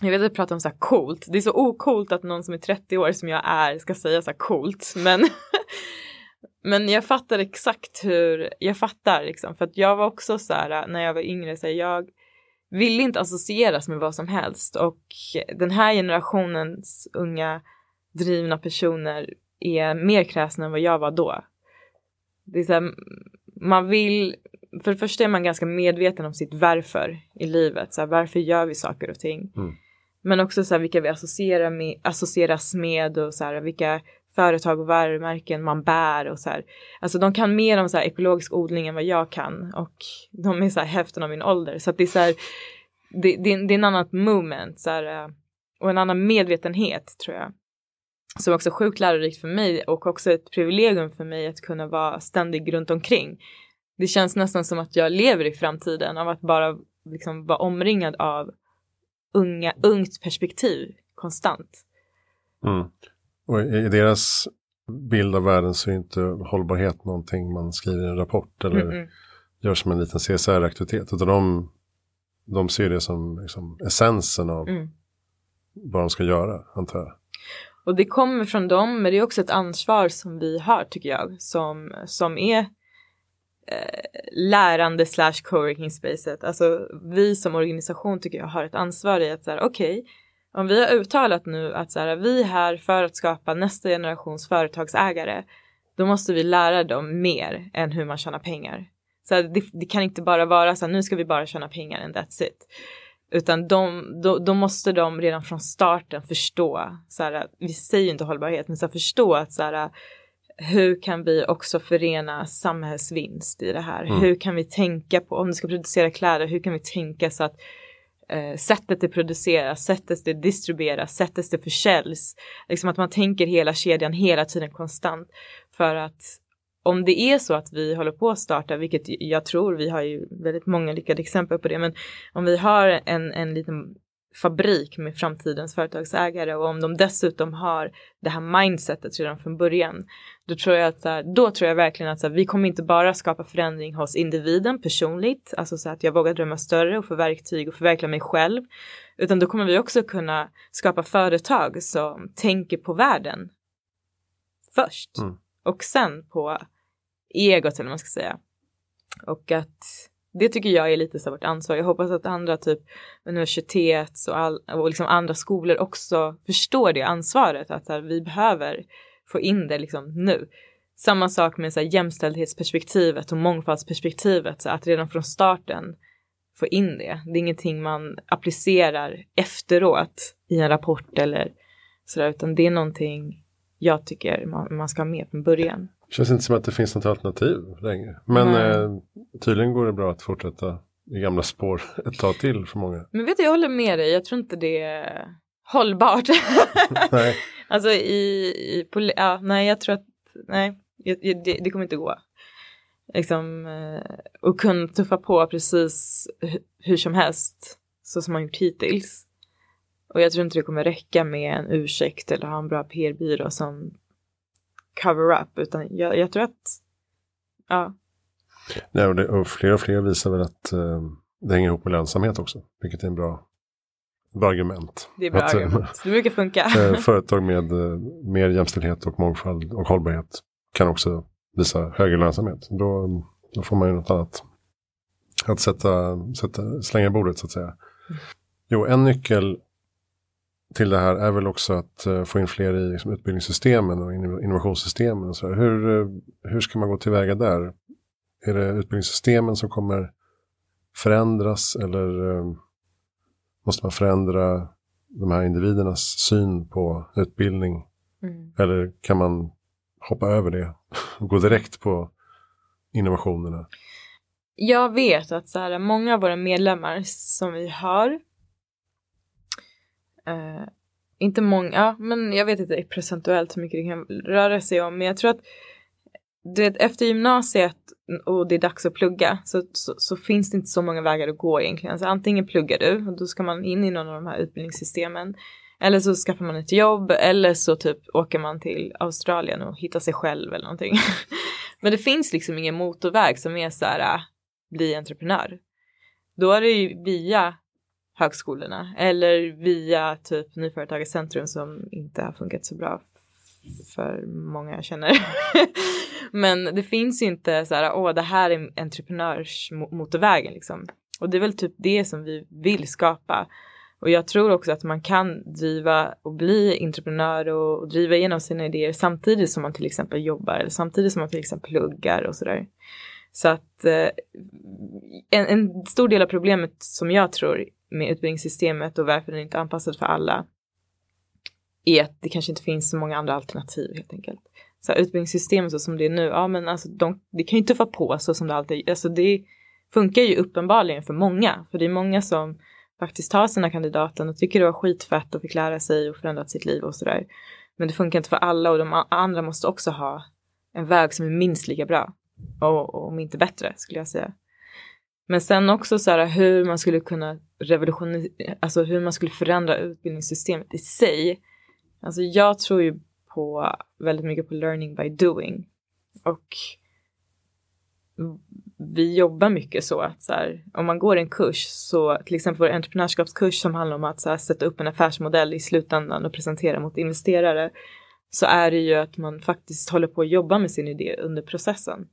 jag vet att jag pratar om så här coolt. Det är så ocoolt att någon som är 30 år som jag är ska säga så här coolt. Men, men jag fattar exakt hur, jag fattar liksom. För att jag var också så här när jag var yngre, så här, jag ville inte associeras med vad som helst. Och den här generationens unga drivna personer är mer kräsna än vad jag var då. Det är så här, man vill för det första är man ganska medveten om sitt varför i livet. Så här, varför gör vi saker och ting? Mm. Men också så här, vilka vi associerar med, associeras med och så här, vilka företag och varumärken man bär och så här. Alltså de kan mer om så här, ekologisk odling än vad jag kan och de är så här hälften av min ålder. Så att det är så här, det, det, det är en annan moment så här, eh, och en annan medvetenhet tror jag. Som också är sjukt lärorikt för mig och också ett privilegium för mig att kunna vara ständig runt omkring det känns nästan som att jag lever i framtiden av att bara liksom vara omringad av unga, ungt perspektiv konstant. Mm. Och i deras bild av världen så är inte hållbarhet någonting man skriver i en rapport eller mm -mm. gör som en liten CSR-aktivitet. Utan de, de ser det som liksom essensen av mm. vad de ska göra, antar jag. Och det kommer från dem, men det är också ett ansvar som vi har tycker jag, som, som är eh, lärande slash coworking spacet. Alltså vi som organisation tycker jag har ett ansvar i att säga okej, okay, om vi har uttalat nu att så här, vi är här för att skapa nästa generations företagsägare, då måste vi lära dem mer än hur man tjänar pengar. Så här, det, det, kan inte bara vara så här, nu ska vi bara tjäna pengar and that's it. Utan de, då, då måste de redan från starten förstå, så här, vi säger inte hållbarhet, men så här, förstå att så här, hur kan vi också förena samhällsvinst i det här? Mm. Hur kan vi tänka på, om du ska producera kläder, hur kan vi tänka så att eh, sättet det produceras, sättet det distribueras, sättet det försäljs. Liksom att man tänker hela kedjan hela tiden konstant. För att om det är så att vi håller på att starta, vilket jag tror, vi har ju väldigt många lyckade exempel på det, men om vi har en, en liten fabrik med framtidens företagsägare och om de dessutom har det här mindsetet redan från början, då tror jag att då tror jag verkligen att här, vi kommer inte bara skapa förändring hos individen personligt, alltså så att jag vågar drömma större och få verktyg och förverkliga mig själv, utan då kommer vi också kunna skapa företag som tänker på världen först mm. och sen på egot eller vad man ska säga. Och att det tycker jag är lite så vårt ansvar. Jag hoppas att andra typ universitet och, all, och liksom andra skolor också förstår det ansvaret att här, vi behöver få in det liksom nu. Samma sak med så här, jämställdhetsperspektivet och mångfaldsperspektivet, så att redan från starten få in det. Det är ingenting man applicerar efteråt i en rapport eller sådär, utan det är någonting jag tycker man, man ska ha med från början. Känns inte som att det finns något alternativ längre. Men eh, tydligen går det bra att fortsätta i gamla spår ett tag till för många. Men vet du, jag håller med dig. Jag tror inte det är hållbart. nej. Alltså i, i ja, nej jag tror att, nej, det, det kommer inte gå. Liksom, eh, och kunna tuffa på precis hur som helst, så som man gjort hittills. Och jag tror inte det kommer räcka med en ursäkt eller ha en bra PR-byrå som cover-up utan jag, jag, tror att, ja. Nej, och, det, och fler och fler visar väl att uh, det hänger ihop med lönsamhet också, vilket är en bra, bra argument. Det är bra att, eh, argument, det brukar funka. Eh, företag med uh, mer jämställdhet och mångfald och hållbarhet kan också visa högre lönsamhet. Då, då får man ju något annat att sätta, sätta, slänga bordet så att säga. Mm. Jo, en nyckel till det här är väl också att uh, få in fler i liksom, utbildningssystemen och innovationssystemen. Och så hur, uh, hur ska man gå tillväga där? Är det utbildningssystemen som kommer förändras eller uh, måste man förändra de här individernas syn på utbildning? Mm. Eller kan man hoppa över det och gå direkt på innovationerna? Jag vet att så här, många av våra medlemmar som vi har Eh, inte många, ja, men jag vet inte procentuellt hur mycket det kan röra sig om, men jag tror att det, efter gymnasiet och det är dags att plugga så, så, så, finns det inte så många vägar att gå egentligen. Så antingen pluggar du och då ska man in i någon av de här utbildningssystemen. Eller så skaffar man ett jobb eller så typ åker man till Australien och hittar sig själv eller någonting. Men det finns liksom ingen motorväg som är så här, äh, bli entreprenör. Då är det ju via högskolorna eller via typ Nyföretagarcentrum som inte har funkat så bra för många jag känner. Men det finns inte så här, åh det här är entreprenörsmotorvägen liksom. Och det är väl typ det som vi vill skapa. Och jag tror också att man kan driva och bli entreprenör och, driva igenom sina idéer samtidigt som man till exempel jobbar eller samtidigt som man till exempel pluggar och sådär. Så att eh, en, en, stor del av problemet som jag tror med utbildningssystemet och varför den inte är anpassad för alla är att det kanske inte finns så många andra alternativ helt enkelt. Så här, utbildningssystemet så som det är nu, ja men alltså de, det kan ju tuffa på så som det alltid, alltså det funkar ju uppenbarligen för många, för det är många som faktiskt tar sina kandidaten och tycker det var skitfett och fick lära sig och förändrat sitt liv och sådär. Men det funkar inte för alla och de andra måste också ha en väg som är minst lika bra. Och, och om inte bättre skulle jag säga. Men sen också så här hur man skulle kunna revolutionera, alltså hur man skulle förändra utbildningssystemet i sig. Alltså jag tror ju på väldigt mycket på learning by doing. Och vi jobbar mycket så att så här, om man går en kurs så till exempel vår entreprenörskapskurs som handlar om att så här, sätta upp en affärsmodell i slutändan och presentera mot investerare så är det ju att man faktiskt håller på att jobba med sin idé under processen.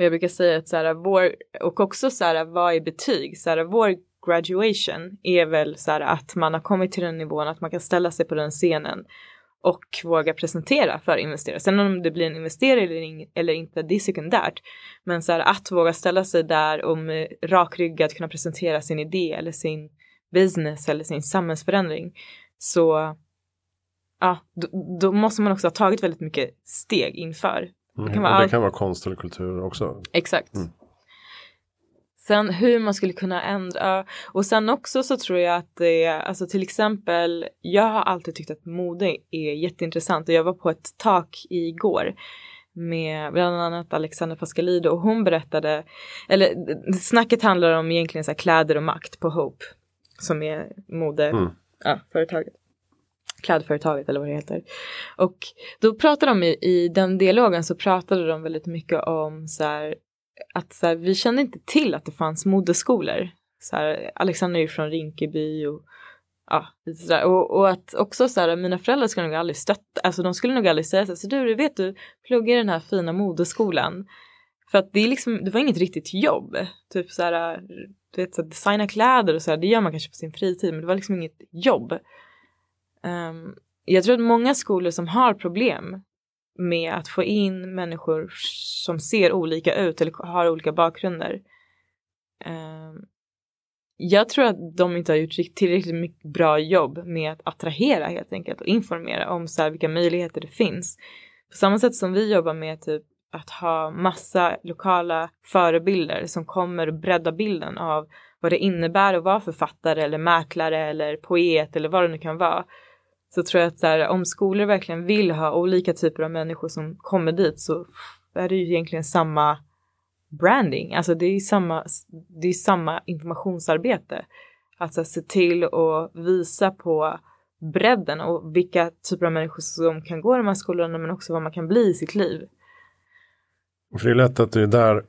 Och jag brukar säga att så här, vår, och också så här, vad är betyg? Så här, vår graduation är väl så här att man har kommit till den nivån att man kan ställa sig på den scenen och våga presentera för investerare. Sen om det blir en investerare eller, eller inte, det är sekundärt. Men så här, att våga ställa sig där och med rakryggad kunna presentera sin idé eller sin business eller sin samhällsförändring. Så ja, då, då måste man också ha tagit väldigt mycket steg inför. Det kan, mm, vara, det kan vara konst eller kultur också. Exakt. Mm. Sen hur man skulle kunna ändra och sen också så tror jag att det är alltså till exempel jag har alltid tyckt att mode är jätteintressant och jag var på ett tak igår med bland annat Alexander Pascalido och hon berättade eller snacket handlar om egentligen så kläder och makt på Hope som är mode mm. ja, företaget klädföretaget eller vad det heter. Och då pratade de i, i den dialogen så pratade de väldigt mycket om så här, att så här, vi kände inte till att det fanns modeskolor. Så här, Alexander är ju från Rinkeby och ja, lite sådär. Och, och att också så här, mina föräldrar skulle nog aldrig stötta, alltså de skulle nog aldrig säga så här, så du vet du, plugga i den här fina modeskolan. För att det är liksom, det var inget riktigt jobb. Typ så här, du vet så här, designa kläder och så här, det gör man kanske på sin fritid men det var liksom inget jobb. Um, jag tror att många skolor som har problem med att få in människor som ser olika ut eller har olika bakgrunder. Um, jag tror att de inte har gjort tillräckligt mycket bra jobb med att attrahera helt enkelt och informera om så här, vilka möjligheter det finns. På samma sätt som vi jobbar med typ att ha massa lokala förebilder som kommer och bredda bilden av vad det innebär att vara författare eller mäklare eller poet eller vad det nu kan vara så tror jag att så här, om skolor verkligen vill ha olika typer av människor som kommer dit så är det ju egentligen samma branding, alltså det är samma, det är samma informationsarbete. Att se till att visa på bredden och vilka typer av människor som kan gå i de här skolorna men också vad man kan bli i sitt liv. För det är lätt att det är där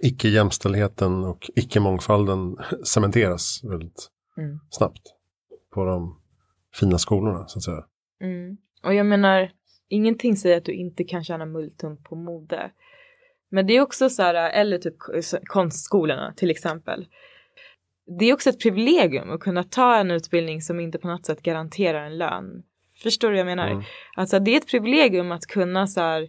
icke-jämställdheten och icke-mångfalden cementeras väldigt mm. snabbt på de fina skolorna så att säga. Mm. Och jag menar, ingenting säger att du inte kan tjäna multum på mode. Men det är också så här, eller typ konstskolorna till exempel. Det är också ett privilegium att kunna ta en utbildning som inte på något sätt garanterar en lön. Förstår du vad jag menar? Mm. Alltså det är ett privilegium att kunna så här,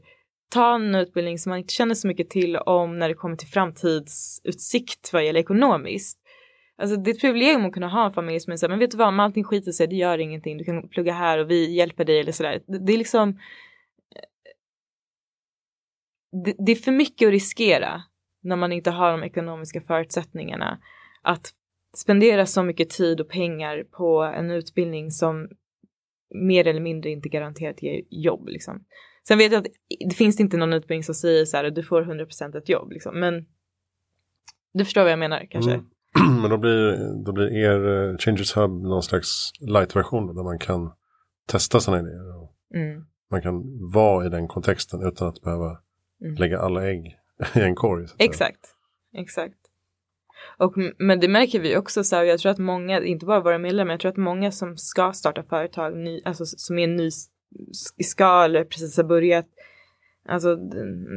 ta en utbildning som man inte känner så mycket till om när det kommer till framtidsutsikt vad gäller ekonomiskt. Alltså det är ett privilegium att kunna ha en familj som är så här, men vet du vad, om allting skiter sig, det gör ingenting, du kan plugga här och vi hjälper dig eller sådär. Det, det är liksom eh, det, det, är för mycket att riskera när man inte har de ekonomiska förutsättningarna att spendera så mycket tid och pengar på en utbildning som mer eller mindre inte garanterat ger jobb. Liksom. Sen vet jag att det finns inte någon utbildning som säger så här, du får 100% ett jobb, liksom. men du förstår vad jag menar kanske. Mm. Men då blir, då blir er uh, Changers Hub någon slags light-version där man kan testa sina idéer. Och mm. Man kan vara i den kontexten utan att behöva mm. lägga alla ägg i en korg. Exakt, exakt. Och, men det märker vi också så här, jag tror att många, inte bara våra medlemmar, jag tror att många som ska starta företag, ny, alltså som är ny ska eller precis har börjat, alltså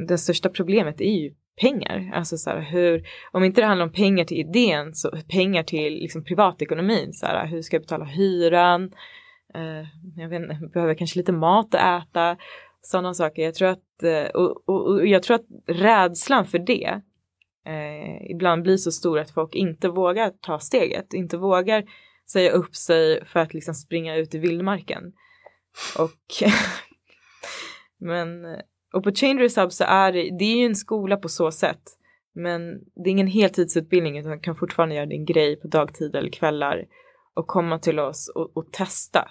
det största problemet är ju pengar. Alltså så här, hur, om inte det handlar om pengar till idén så pengar till liksom privatekonomin. Så här, hur ska jag betala hyran? Eh, jag vet, behöver kanske lite mat att äta. Sådana saker. Jag tror att, eh, och, och, och, jag tror att rädslan för det eh, ibland blir så stor att folk inte vågar ta steget, inte vågar säga upp sig för att liksom springa ut i vildmarken. Och men eh, och på Changers Hub så är det, det är ju en skola på så sätt. Men det är ingen heltidsutbildning utan kan fortfarande göra din grej på dagtid eller kvällar. Och komma till oss och, och testa.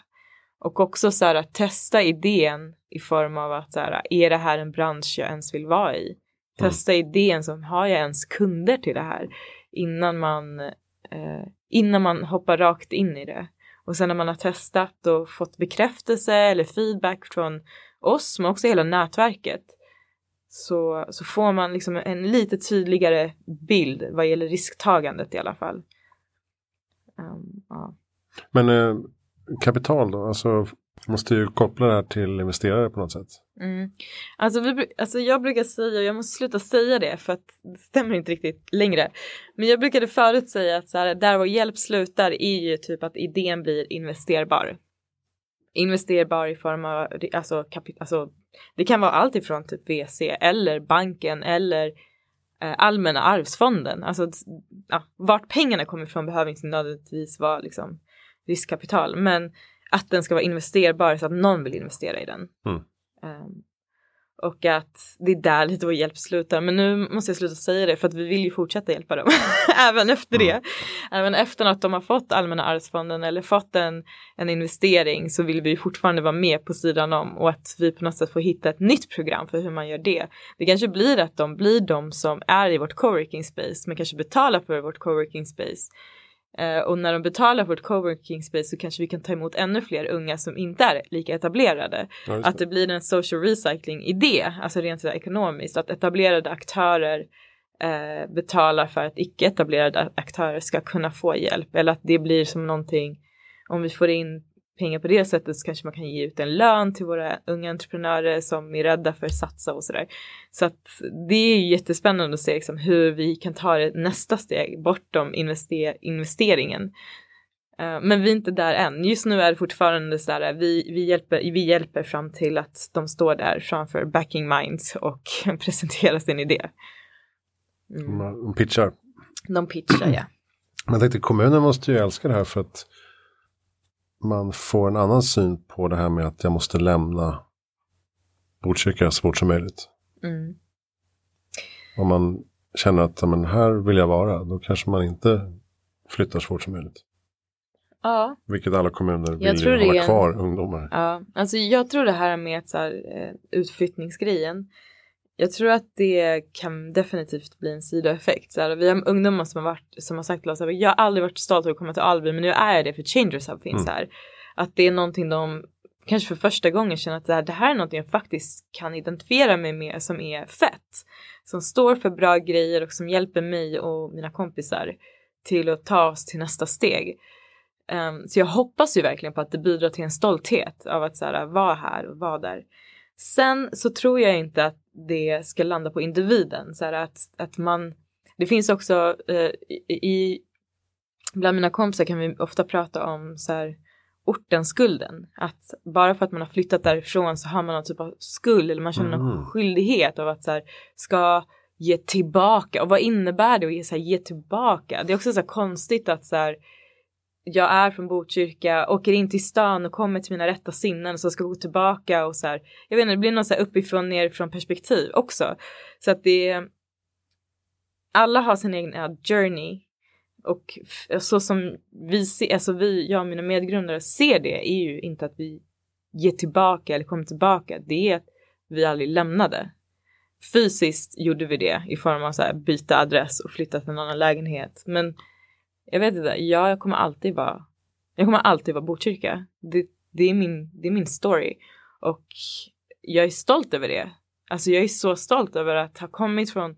Och också så här att testa idén i form av att så här, är det här en bransch jag ens vill vara i? Testa mm. idén som har jag ens kunder till det här? Innan man, eh, innan man hoppar rakt in i det. Och sen när man har testat och fått bekräftelse eller feedback från oss men också hela nätverket så, så får man liksom en lite tydligare bild vad gäller risktagandet i alla fall. Um, ja. Men eh, kapital då, alltså Måste ju koppla det här till investerare på något sätt. Mm. Alltså, vi, alltså jag brukar säga, jag måste sluta säga det för att det stämmer inte riktigt längre. Men jag brukade förut säga att så här, där vår hjälp slutar är ju typ att idén blir investerbar. Investerbar i form av, alltså, kapit, alltså det kan vara allt ifrån typ VC eller banken eller eh, allmänna arvsfonden. Alltså ja, vart pengarna kommer ifrån behöver inte nödvändigtvis vara liksom riskkapital men att den ska vara investerbar så att någon vill investera i den. Mm. Um, och att det är där lite vår hjälp slutar. Men nu måste jag sluta säga det för att vi vill ju fortsätta hjälpa dem. Även efter det. Mm. Även efter att de har fått Allmänna arvsfonden eller fått en, en investering så vill vi fortfarande vara med på sidan om och att vi på något sätt får hitta ett nytt program för hur man gör det. Det kanske blir att de blir de som är i vårt coworking space men kanske betalar för vårt coworking space och när de betalar för ett coworking space så kanske vi kan ta emot ännu fler unga som inte är lika etablerade. Ja, att det blir en social recycling idé, alltså rent ekonomiskt, att etablerade aktörer uh, betalar för att icke etablerade aktörer ska kunna få hjälp. Eller att det blir som någonting, om vi får in pengar på det sättet så kanske man kan ge ut en lön till våra unga entreprenörer som är rädda för att satsa och sådär. Så att det är jättespännande att se liksom hur vi kan ta det nästa steg bortom invester investeringen. Uh, men vi är inte där än. Just nu är det fortfarande så här, vi, vi, hjälper, vi hjälper fram till att de står där framför backing minds och presenterar sin idé. Mm. De pitchar. De pitchar, ja. Men jag tänkte kommunen måste ju älska det här för att man får en annan syn på det här med att jag måste lämna Botkyrka så fort som möjligt. Mm. Om man känner att men här vill jag vara, då kanske man inte flyttar så fort som möjligt. Ja. Vilket alla kommuner vill ju hålla kvar ungdomar. Ja, alltså jag tror det här med så här, eh, utflyttningsgrejen jag tror att det kan definitivt bli en sidoeffekt. Så här, vi har ungdomar som har, varit, som har sagt till oss att jag har aldrig varit stolt över att komma till Alby men nu är jag det för Changers Hub finns mm. här. Att det är någonting de kanske för första gången känner att det här, det här är någonting jag faktiskt kan identifiera mig med som är fett. Som står för bra grejer och som hjälper mig och mina kompisar till att ta oss till nästa steg. Um, så jag hoppas ju verkligen på att det bidrar till en stolthet av att så här, vara här och vara där. Sen så tror jag inte att det ska landa på individen. Så att, att man, det finns också eh, i, bland mina kompisar kan vi ofta prata om så här, ortenskulden. Att bara för att man har flyttat därifrån så har man någon typ av skuld eller man känner mm. någon skyldighet av att så här, ska ge tillbaka. Och vad innebär det att ge, så här, ge tillbaka? Det är också så konstigt att så jag är från Botkyrka, åker in till stan och kommer till mina rätta sinnen så ska gå tillbaka och så här. Jag vet inte, det blir något så här uppifrån nerifrån perspektiv också. Så att det alla har sin egen journey och så som vi ser, alltså vi, jag och mina medgrundare ser det är ju inte att vi ger tillbaka eller kommer tillbaka. Det är att vi aldrig lämnade. Fysiskt gjorde vi det i form av så här byta adress och flytta till en annan lägenhet. Men jag vet inte, jag kommer alltid vara, jag kommer alltid vara Botkyrka. Det, det, är min, det är min story och jag är stolt över det. Alltså jag är så stolt över att ha kommit från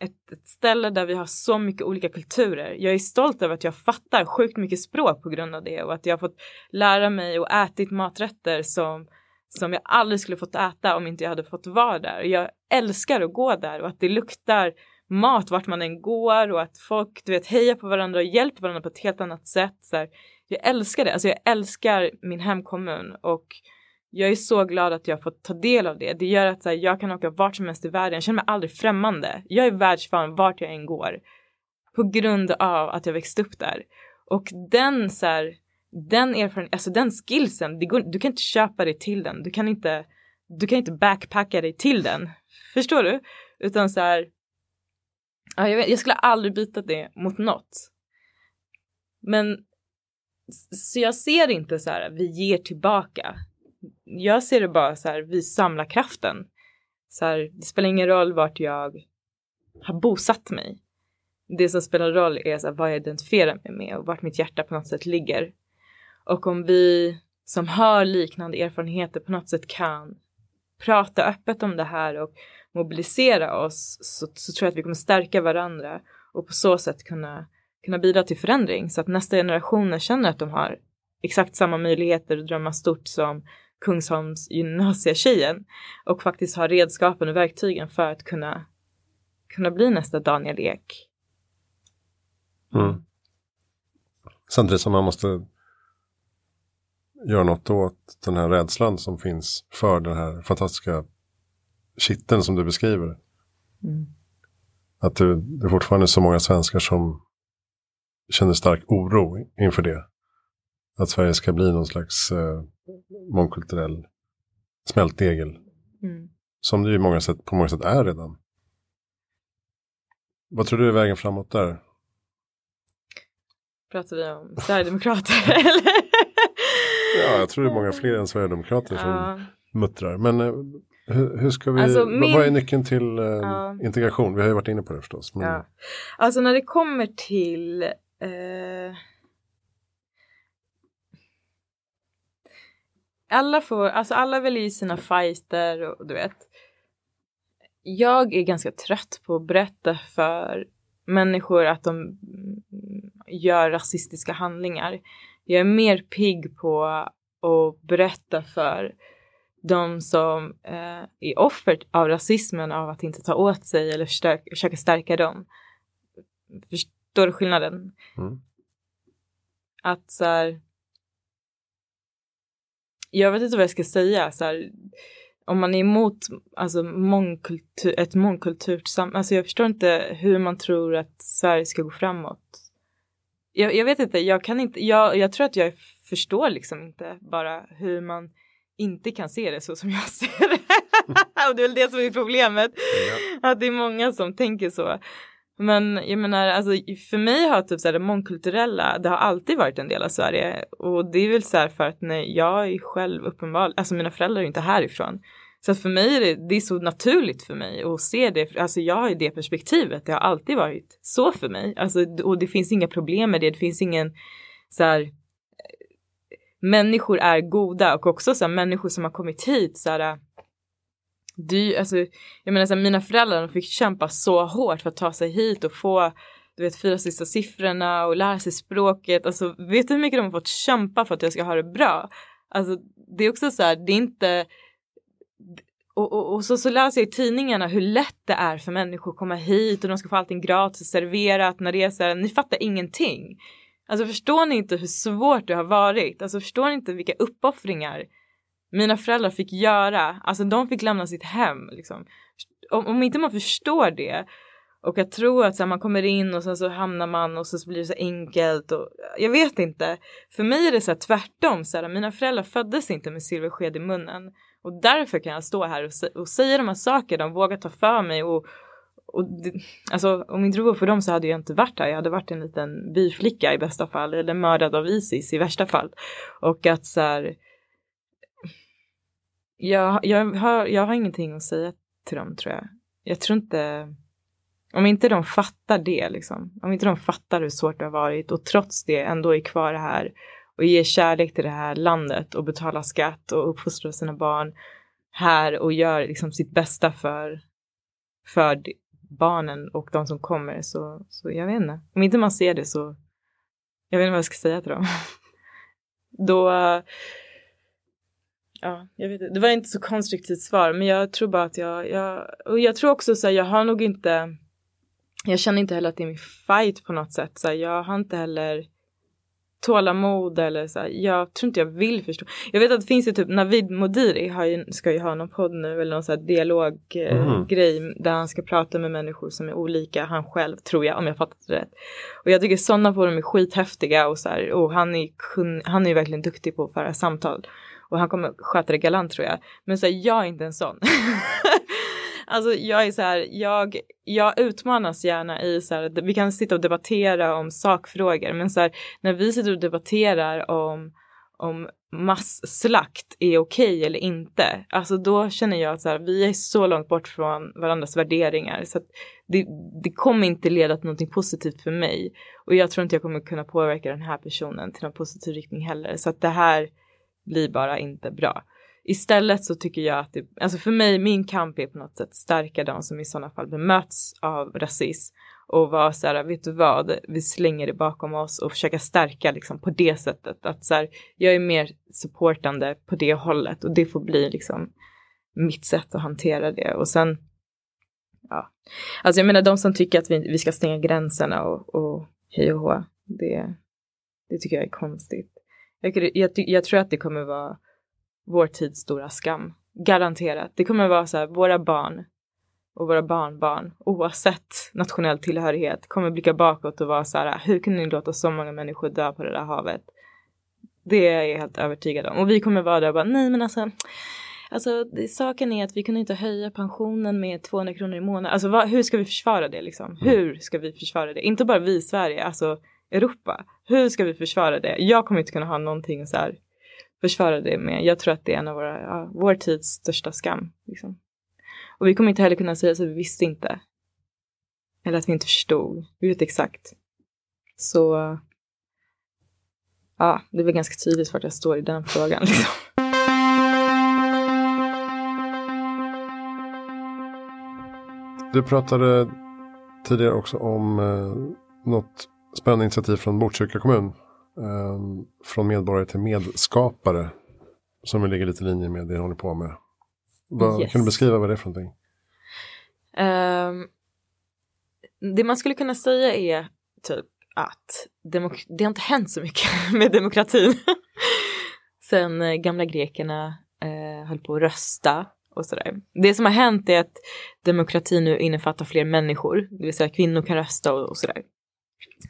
ett, ett, ställe där vi har så mycket olika kulturer. Jag är stolt över att jag fattar sjukt mycket språk på grund av det och att jag har fått lära mig och ätit maträtter som, som jag aldrig skulle fått äta om inte jag hade fått vara där. Jag älskar att gå där och att det luktar mat vart man än går och att folk du vet hejar på varandra och hjälper varandra på ett helt annat sätt. Så här, jag älskar det, alltså jag älskar min hemkommun och jag är så glad att jag fått ta del av det. Det gör att så här, jag kan åka vart som helst i världen. Jag känner mig aldrig främmande. Jag är världsvan vart jag än går. På grund av att jag växte upp där. Och den så här, den erfarenheten, alltså den skillsen, går, du kan inte köpa dig till den. Du kan inte, du kan inte backpacka dig till den. Förstår du? Utan så här, Ja, jag, vet, jag skulle aldrig byta det mot något. Men så jag ser inte så här, vi ger tillbaka. Jag ser det bara så här, vi samlar kraften. Så här, det spelar ingen roll vart jag har bosatt mig. Det som spelar roll är så här, vad jag identifierar mig med och vart mitt hjärta på något sätt ligger. Och om vi som har liknande erfarenheter på något sätt kan prata öppet om det här och mobilisera oss så, så tror jag att vi kommer stärka varandra och på så sätt kunna, kunna bidra till förändring så att nästa generationer känner att de har exakt samma möjligheter att drömma stort som Kungsholms gymnasietjejen och faktiskt ha redskapen och verktygen för att kunna, kunna bli nästa Daniel Ek. Mm. Samtidigt som man måste göra något åt den här rädslan som finns för den här fantastiska kitteln som du beskriver. Mm. Att det, det är fortfarande så många svenskar som känner stark oro inför det. Att Sverige ska bli någon slags eh, mångkulturell smältdegel. Mm. Som det ju många sätt, på många sätt är redan. Vad tror du är vägen framåt där? Pratar vi om Sverigedemokrater eller? ja, jag tror det är många fler än Sverigedemokrater ja. som muttrar. Men eh, hur, hur, ska vi, alltså, min... vad är nyckeln till eh, ja. integration? Vi har ju varit inne på det förstås. Men... Ja. Alltså när det kommer till eh... alla får, alltså alla väljer sina fighter och du vet. Jag är ganska trött på att berätta för människor att de gör rasistiska handlingar. Jag är mer pigg på att berätta för de som eh, är offer av rasismen av att inte ta åt sig eller försöka, försöka stärka dem. Förstår du skillnaden? Mm. Att så här, jag vet inte vad jag ska säga. Så här, om man är emot alltså, mångkultur, ett mångkulturt samhälle, alltså jag förstår inte hur man tror att Sverige ska gå framåt. Jag, jag vet inte, jag kan inte, jag, jag tror att jag förstår liksom inte bara hur man inte kan se det så som jag ser det. och det är väl det som är problemet. Ja. Att det är många som tänker så. Men jag menar, alltså för mig har typ så här, det mångkulturella, det har alltid varit en del av Sverige. Och det är väl så här för att när jag är själv uppenbar, alltså mina föräldrar är inte härifrån. Så att för mig är det, det är så naturligt för mig att se det, alltså jag har ju det perspektivet, det har alltid varit så för mig. Alltså, och det finns inga problem med det, det finns ingen så här, människor är goda och också så här, människor som har kommit hit så här, äh, du, alltså, jag menar så här, mina föräldrar de fick kämpa så hårt för att ta sig hit och få du vet fyra sista siffrorna och lära sig språket. Alltså vet du hur mycket de har fått kämpa för att jag ska ha det bra? Alltså det är också så här, det är inte och, och, och, så, så läser jag i tidningarna hur lätt det är för människor att komma hit och de ska få allting gratis serverat när det är så här, ni fattar ingenting. Alltså förstår ni inte hur svårt det har varit? Alltså förstår ni inte vilka uppoffringar mina föräldrar fick göra? Alltså de fick lämna sitt hem liksom. Om, om inte man förstår det och jag tror att så här, man kommer in och sen så hamnar man och så blir det så enkelt och jag vet inte. För mig är det så här tvärtom. Så här, mina föräldrar föddes inte med silversked i munnen och därför kan jag stå här och, och säga de här sakerna och våga ta för mig och, och det, alltså om inte det var för dem så hade jag inte varit här. Jag hade varit en liten byflicka i bästa fall eller mördad av Isis i värsta fall. Och att så här, jag, jag, har, jag har ingenting att säga till dem tror jag. Jag tror inte, om inte de fattar det liksom, om inte de fattar hur svårt det har varit och trots det ändå är kvar här och ger kärlek till det här landet och betalar skatt och uppfostrar sina barn här och gör liksom sitt bästa för, för barnen och de som kommer så, så jag vet inte. Om inte man ser det så, jag vet inte vad jag ska säga till dem. Då, ja, jag vet inte. Det var inte så konstruktivt svar, men jag tror bara att jag, jag och jag tror också så här, jag har nog inte, jag känner inte heller att det är min fight på något sätt. Så här, jag har inte heller tålamod eller så här, jag tror inte jag vill förstå. Jag vet att det finns ju typ Navid Modiri har ju, ska ju ha någon podd nu eller någon så här dialoggrej mm. där han ska prata med människor som är olika han själv tror jag om jag fattat det rätt. Och jag tycker sådana forum är skithäftiga och så här, och han är, han är verkligen duktig på att föra samtal. Och han kommer sköta det galant tror jag. Men så här, jag är inte en sån. Alltså jag är så här, jag, jag utmanas gärna i så här, vi kan sitta och debattera om sakfrågor, men så här, när vi sitter och debatterar om om masslakt är okej okay eller inte. Alltså då känner jag att så här, vi är så långt bort från varandras värderingar så att det, det kommer inte leda till någonting positivt för mig. Och jag tror inte jag kommer kunna påverka den här personen till någon positiv riktning heller. Så att det här blir bara inte bra. Istället så tycker jag att det, alltså för mig, min kamp är på något sätt stärka de som i sådana fall bemöts av rasism och vara så här, vet du vad, vi slänger det bakom oss och försöka stärka liksom på det sättet. Att så här, jag är mer supportande på det hållet och det får bli liksom mitt sätt att hantera det. Och sen, ja, alltså jag menar de som tycker att vi, vi ska stänga gränserna och, och hej och hå, det, det tycker jag är konstigt. Jag, jag, jag tror att det kommer vara vår tids stora skam. Garanterat. Det kommer vara så här, våra barn och våra barnbarn, oavsett nationell tillhörighet, kommer blicka bakåt och vara så här, hur kunde ni låta så många människor dö på det där havet? Det är jag helt övertygad om. Och vi kommer vara där och bara, nej men alltså, alltså det, saken är att vi kunde inte höja pensionen med 200 kronor i månaden. Alltså vad, hur ska vi försvara det liksom? Mm. Hur ska vi försvara det? Inte bara vi i Sverige, alltså Europa. Hur ska vi försvara det? Jag kommer inte kunna ha någonting så här försvara det med. Jag tror att det är en av våra, ja, vår tids största skam. Liksom. Och vi kommer inte heller kunna säga så vi visste inte. Eller att vi inte förstod. Vi vet exakt. Så ja, det är väl ganska tydligt vart jag står i den frågan. Liksom. Du pratade tidigare också om eh, något spännande initiativ från Botkyrka kommun. Eh, från medborgare till medskapare. Som ligger lite i linje med det ni håller på med. Vad, yes. Kan du beskriva vad det är för någonting? Um, det man skulle kunna säga är typ att det har inte hänt så mycket med demokratin. Sen eh, gamla grekerna eh, höll på att rösta och sådär. Det som har hänt är att demokrati nu innefattar fler människor, det vill säga kvinnor kan rösta och, och sådär.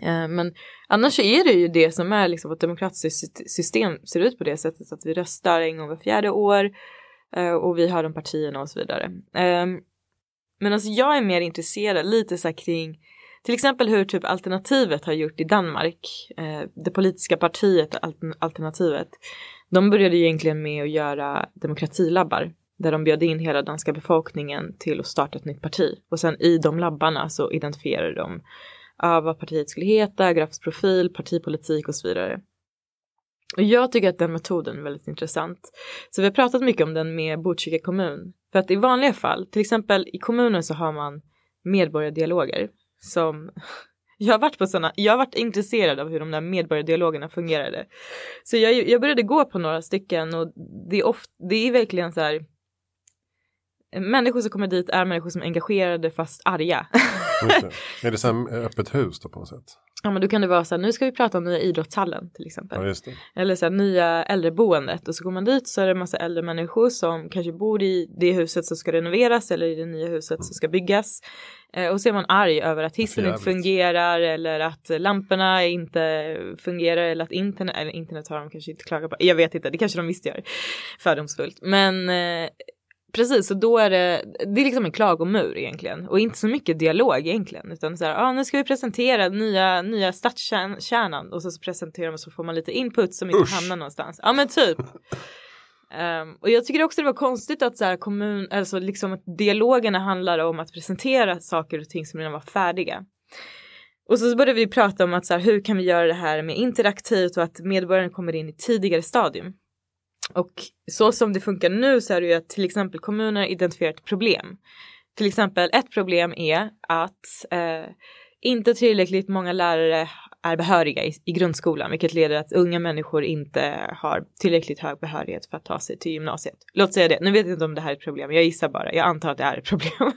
Eh, men annars så är det ju det som är liksom vårt demokratiska system ser ut på det sättet att vi röstar en gång var fjärde år eh, och vi har de partierna och så vidare. Eh, men alltså jag är mer intresserad lite så här kring till exempel hur typ alternativet har gjort i Danmark. Det politiska partiet alternativet. De började egentligen med att göra demokratilabbar där de bjöd in hela danska befolkningen till att starta ett nytt parti. Och sen i de labbarna så identifierade de av vad partiet skulle heta, grafsprofil, partipolitik och så vidare. Och jag tycker att den metoden är väldigt intressant. Så vi har pratat mycket om den med Botkyrka kommun. För att i vanliga fall, till exempel i kommunen så har man medborgardialoger som jag har varit på sådana, jag har varit intresserad av hur de där medborgardialogerna fungerade. Så jag, jag började gå på några stycken och det är, ofta, det är verkligen så här människor som kommer dit är människor som är engagerade fast arga. Det. Är det så här öppet hus då på något sätt? Ja men då kan det vara så här, nu ska vi prata om nya idrottshallen till exempel. Ja, Eller så här, nya äldreboendet och så går man dit så är det en massa äldre människor som kanske bor i det huset som ska renoveras eller i det nya huset mm. som ska byggas. Eh, och så är man arg över att hissen inte fungerar eller att lamporna inte fungerar eller att internet, eller internet har de kanske inte klagat på. Jag vet inte, det kanske de visst gör. Fördomsfullt. Men eh, Precis, och då är det, det är liksom en klagomur egentligen och inte så mycket dialog egentligen utan så här, ah, nu ska vi presentera nya, nya stadskärnan och så, så presenterar man så får man lite input som inte Usch. hamnar någonstans. Ja men typ. um, och jag tycker också det var konstigt att så här kommun, alltså liksom att dialogerna handlar om att presentera saker och ting som redan var färdiga. Och så började vi prata om att så här, hur kan vi göra det här med interaktivt och att medborgaren kommer in i tidigare stadium. Och så som det funkar nu så är det ju att till exempel kommuner identifierar ett problem. Till exempel ett problem är att eh, inte tillräckligt många lärare är behöriga i, i grundskolan, vilket leder att unga människor inte har tillräckligt hög behörighet för att ta sig till gymnasiet. Låt säga det, nu vet jag inte om det här är ett problem, jag gissar bara, jag antar att det är ett problem.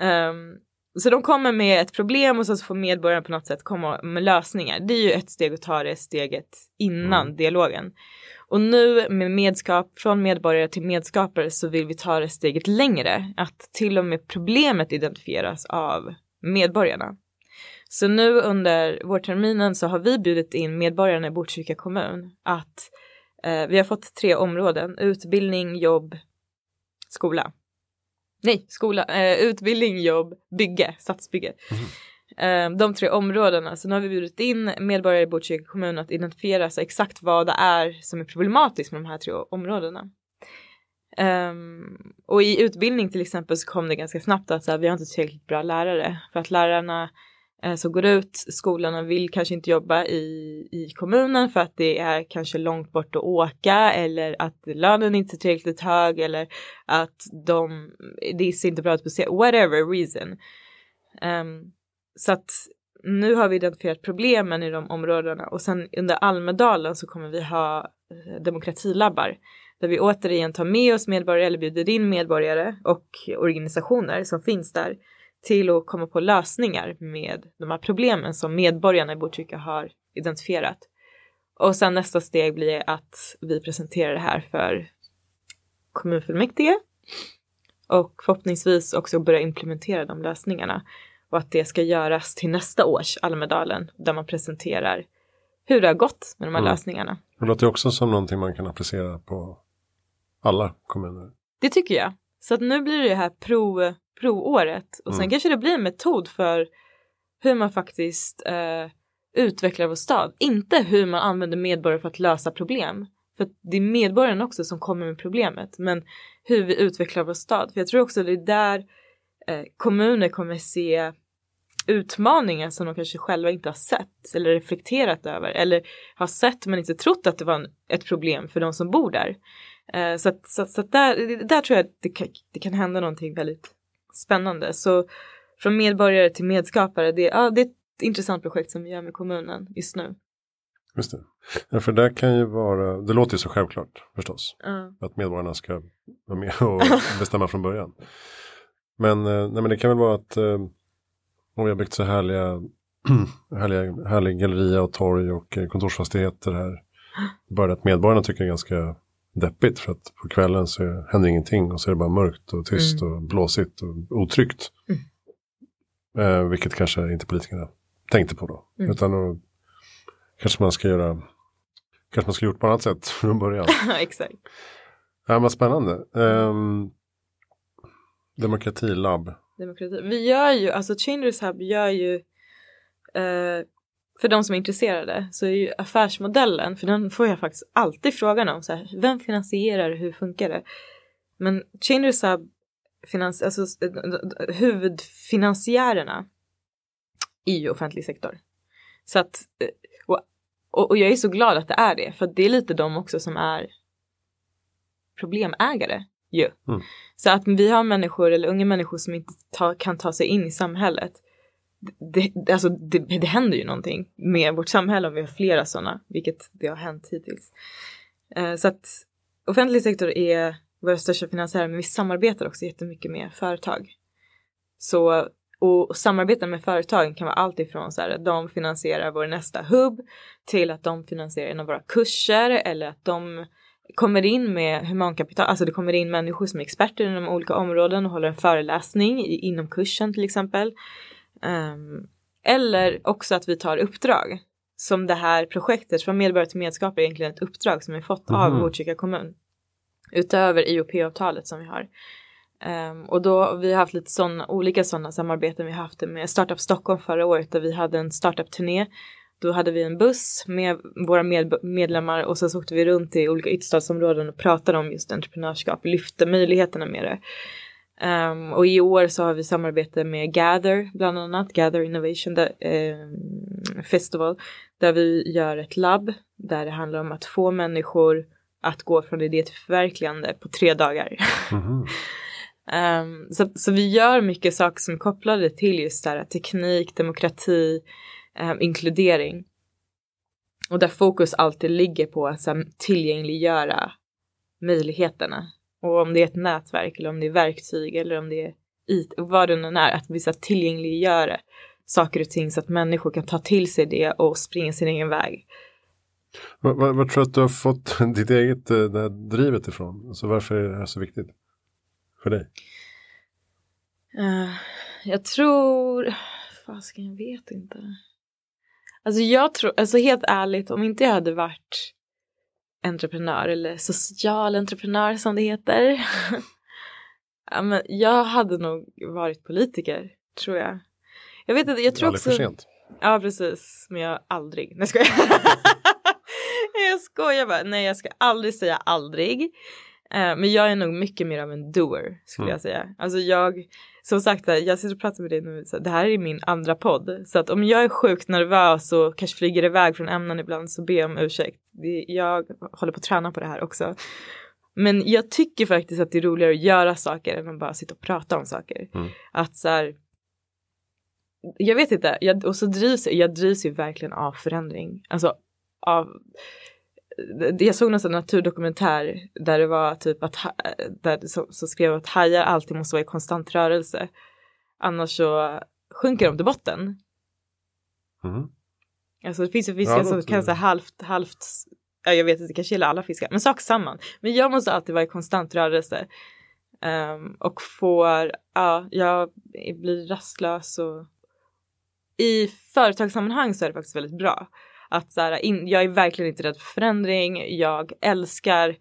um, så de kommer med ett problem och så får medborgarna på något sätt komma med lösningar. Det är ju ett steg att ta det steget innan mm. dialogen. Och nu med medskap från medborgare till medskapare så vill vi ta det steget längre. Att till och med problemet identifieras av medborgarna. Så nu under vårterminen så har vi bjudit in medborgarna i Botkyrka kommun att eh, vi har fått tre områden, utbildning, jobb, skola. Nej, skola, eh, utbildning, jobb, bygge, stadsbygge. Mm. Eh, de tre områdena. Så nu har vi bjudit in medborgare i Botkyrka kommun att identifiera så exakt vad det är som är problematiskt med de här tre områdena. Um, och i utbildning till exempel så kom det ganska snabbt att så här, vi har inte tillräckligt bra lärare för att lärarna eh, som går ut skolorna vill kanske inte jobba i, i kommunen för att det är kanske långt bort att åka eller att lönen inte är tillräckligt hög eller att de, det ser inte bra ut på se, whatever reason. Um, så att nu har vi identifierat problemen i de områdena och sen under Almedalen så kommer vi ha eh, demokratilabbar där vi återigen tar med oss medborgare eller bjuder in medborgare och organisationer som finns där till att komma på lösningar med de här problemen som medborgarna i Botkyrka har identifierat. Och sen nästa steg blir att vi presenterar det här för kommunfullmäktige och förhoppningsvis också börja implementera de lösningarna och att det ska göras till nästa års Almedalen där man presenterar hur det har gått med de här mm. lösningarna. Det låter också som någonting man kan applicera på alla kommuner. Det tycker jag. Så att nu blir det här prov, provåret och sen mm. kanske det blir en metod för hur man faktiskt eh, utvecklar vår stad. Inte hur man använder medborgare för att lösa problem. För det är medborgarna också som kommer med problemet. Men hur vi utvecklar vår stad. För jag tror också det är där eh, kommuner kommer se utmaningar som de kanske själva inte har sett eller reflekterat över eller har sett men inte trott att det var en, ett problem för de som bor där. Eh, så att, så, så att där, där tror jag att det kan, det kan hända någonting väldigt spännande. Så från medborgare till medskapare, det, ja, det är ett intressant projekt som vi gör med kommunen just nu. Just det. Ja, för det kan ju vara, det låter ju så självklart förstås. Uh. Att medborgarna ska vara med och bestämma från början. Men, eh, nej, men det kan väl vara att om vi har byggt så härliga, härliga, härliga galleria och torg och eh, kontorsfastigheter här. Bara att medborgarna tycker det är ganska deppigt för att på kvällen så händer ingenting och så är det bara mörkt och tyst mm. och blåsigt och otryggt. Mm. Eh, vilket kanske inte politikerna tänkte på då. Mm. Utan då kanske man ska göra Kanske man ska gjort på annat sätt från början. Exakt. Ja, vad spännande. Um, demokratilab. Demokrati. Vi gör ju, alltså Changers Hub gör ju eh, för de som är intresserade så är ju affärsmodellen, för den får jag faktiskt alltid frågan om, så här, vem finansierar hur funkar det? Men Changers Hub, finans, alltså, eh, huvudfinansiärerna är ju offentlig sektor. Så att, eh, och, och, jag är så glad att det är det, för det är lite de också som är problemägare ju. Mm. Så att vi har människor eller unga människor som inte ta, kan ta sig in i samhället det, alltså det, det händer ju någonting med vårt samhälle om vi har flera sådana, vilket det har hänt hittills. Eh, så att offentlig sektor är våra största finansiärer, men vi samarbetar också jättemycket med företag. Så och, och samarbeta med företagen kan vara allt ifrån så här att de finansierar vår nästa hubb till att de finansierar en av våra kurser eller att de kommer in med humankapital, alltså det kommer in människor som är experter inom olika områden och håller en föreläsning i, inom kursen till exempel. Um, eller också att vi tar uppdrag. Som det här projektet från medborgare till medskapare är egentligen ett uppdrag som vi fått mm. av mhm. Botkyrka kommun. Utöver IOP-avtalet som vi har. Um, och då vi har haft lite sådana olika sådana samarbeten. Vi har haft det med Startup Stockholm förra året där vi hade en startup-turné. Då hade vi en buss med våra med medlemmar och så, så åkte vi runt i olika ytterstadsområden och pratade om just entreprenörskap, lyfte möjligheterna med det. Um, och i år så har vi samarbete med Gather, bland annat Gather Innovation där, eh, Festival, där vi gör ett labb där det handlar om att få människor att gå från idé till förverkligande på tre dagar. Mm um, så, så vi gör mycket saker som är kopplade till just där teknik, demokrati, um, inkludering. Och där fokus alltid ligger på att här, tillgängliggöra möjligheterna och om det är ett nätverk eller om det är verktyg eller om det är IT, vad det än är, att vi ska tillgängliggöra saker och ting så att människor kan ta till sig det och springa sin egen väg. Vad, vad, vad tror du att du har fått ditt eget eh, det drivet ifrån? Alltså varför är det här så viktigt för dig? Uh, jag tror, fasken jag vet inte. Alltså jag tror, alltså helt ärligt, om inte jag hade varit entreprenör eller social entreprenör som det heter. ja, men jag hade nog varit politiker, tror jag. Jag vet inte, jag tror också... för sent. Ja, precis. Men jag aldrig. Nej, ska jag Jag skojar bara. Nej, jag ska aldrig säga aldrig. Uh, men jag är nog mycket mer av en doer, skulle mm. jag säga. Alltså jag, som sagt, jag sitter och pratar med dig nu, så det här är min andra podd. Så att om jag är sjukt nervös och kanske flyger iväg från ämnen ibland så jag om ursäkt. Jag håller på att träna på det här också. Men jag tycker faktiskt att det är roligare att göra saker än att bara sitta och prata om saker. Mm. Att så här, jag vet inte, jag, och så drivs jag drivs ju verkligen av förändring. Alltså av jag såg någon naturdokumentär där det var typ att där så, så skrev att hajar alltid måste vara i konstant rörelse. Annars så sjunker de till botten. Mm. Alltså det finns ju fiskar ja, som kan säga halvt, halvt, ja, jag vet inte, det kanske gäller alla fiskar, men sak samman. Men jag måste alltid vara i konstant rörelse. Um, och får, ja, jag blir rastlös och i företagssammanhang så är det faktiskt väldigt bra. Att så här, in, jag är verkligen inte rädd för förändring, jag älskar eh,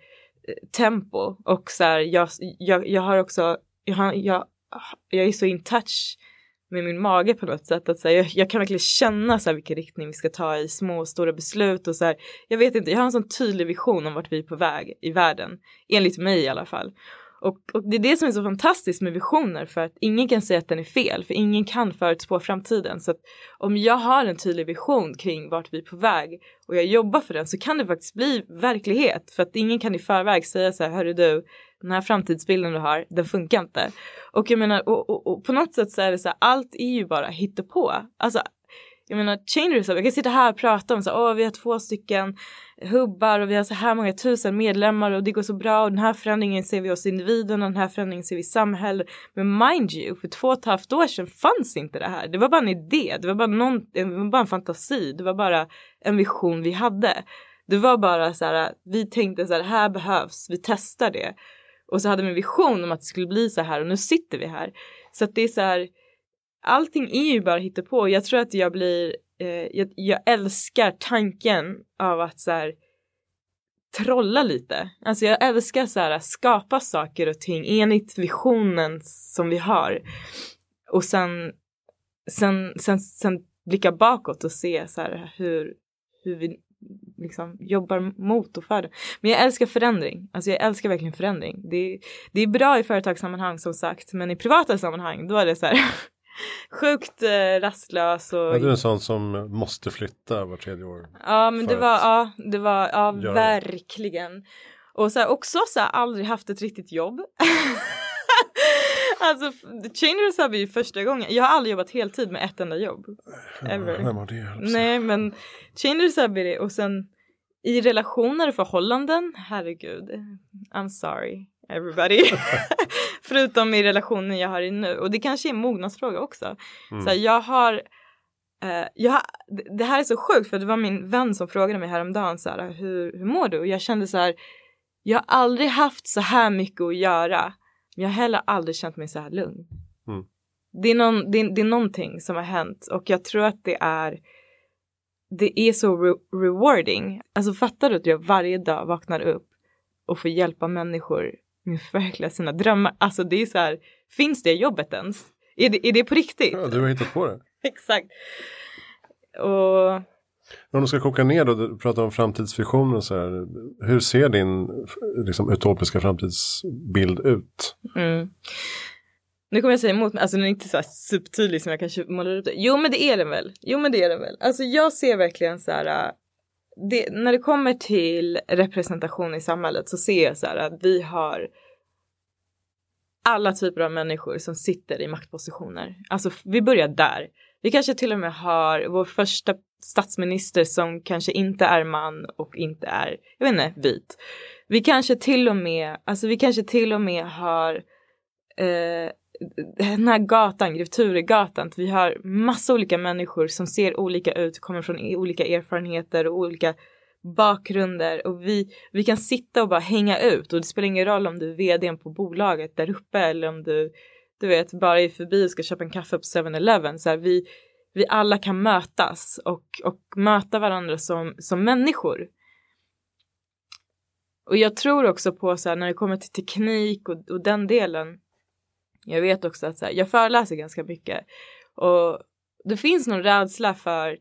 tempo och så här, jag, jag, jag har också, jag, har, jag, jag är så in touch med min mage på något sätt. Att så här, jag, jag, kan verkligen känna så här, vilken riktning vi ska ta i små och stora beslut och så här, jag vet inte, jag har en sån tydlig vision om vart vi är på väg i världen, enligt mig i alla fall. Och, och, det är det som är så fantastiskt med visioner för att ingen kan säga att den är fel för ingen kan förutspå framtiden. Så att om jag har en tydlig vision kring vart vi är på väg och jag jobbar för den så kan det faktiskt bli verklighet för att ingen kan i förväg säga så här, hörru du, den här framtidsbilden du har, den funkar inte. Och jag menar, och, och, och på något sätt så är det så här, allt är ju bara hittepå. Alltså jag menar changers, jag kan sitta här och prata om så åh vi har två stycken hubbar och vi har så här många tusen medlemmar och det går så bra och den här förändringen ser vi hos individen och den här förändringen ser vi i samhället. Men mind you, för två och ett halvt år sedan fanns inte det här. Det var bara en idé, det var bara, någon, det var bara en fantasi, det var bara en vision vi hade. Det var bara så här, vi tänkte så här, det här behövs, vi testar det. Och så hade vi en vision om att det skulle bli så här och nu sitter vi här. Så att det är så här, allting är ju bara på. Jag tror att jag blir, eh, jag, jag, älskar tanken av att så här, trolla lite. Alltså jag älskar så här skapa saker och ting enligt visionen som vi har. Och sen, sen, sen, sen blicka bakåt och se så här hur, hur vi liksom jobbar mot och för det. Men jag älskar förändring. Alltså jag älskar verkligen förändring. Det, det är bra i företagssammanhang som sagt, men i privata sammanhang då är det så här sjukt eh, rastlös. Och... Är du en sån som måste flytta var tredje år? Ja men det var, ja, det var, ja verkligen. Och så här, också så här, aldrig haft ett riktigt jobb. alltså Changers vi ju första gången, jag har aldrig jobbat heltid med ett enda jobb. Ever. Har det? Nej men Changers vi det och sen i relationer och förhållanden, herregud, I'm sorry everybody. Förutom i relationen jag har i nu. Och det kanske är en mognadsfråga också. Mm. Så här, jag har Uh, jag, det här är så sjukt för det var min vän som frågade mig häromdagen så här, hur, hur mår du? Och jag kände så här, jag har aldrig haft så här mycket att göra. Men jag har heller aldrig känt mig så här lugn. Mm. Det, är någon, det, det, är någonting som har hänt och jag tror att det är det är så re rewarding. Alltså fattar du att jag varje dag vaknar upp och får hjälpa människor med förverkliga sina drömmar. Alltså det är så här, finns det jobbet ens? Är det, är det på riktigt? Ja, du har hittat på det. Exakt. Och... Om du ska koka ner då, du pratar om framtidsvisioner så här. Hur ser din liksom, utopiska framtidsbild ut? Mm. Nu kommer jag säga emot mig, alltså den är inte så här supertydlig som jag kanske målar upp det. Jo men det är den väl. Jo men det är den väl. Alltså jag ser verkligen så här det, när det kommer till representation i samhället så ser jag så här att vi har alla typer av människor som sitter i maktpositioner. Alltså vi börjar där. Vi kanske till och med har vår första statsminister som kanske inte är man och inte är, jag vet inte, vit. Vi kanske till och med, alltså vi kanske till och med har eh, den här gatan, Grevturegatan, vi har massa olika människor som ser olika ut, kommer från olika erfarenheter och olika bakgrunder och vi, vi kan sitta och bara hänga ut och det spelar ingen roll om du är vdn på bolaget där uppe eller om du, du vet, bara är förbi och ska köpa en kaffe på 7-Eleven. Så här, vi, vi alla kan mötas och, och möta varandra som, som människor. Och jag tror också på så här, när det kommer till teknik och, och den delen jag vet också att så här, jag föreläser ganska mycket och det finns någon rädsla för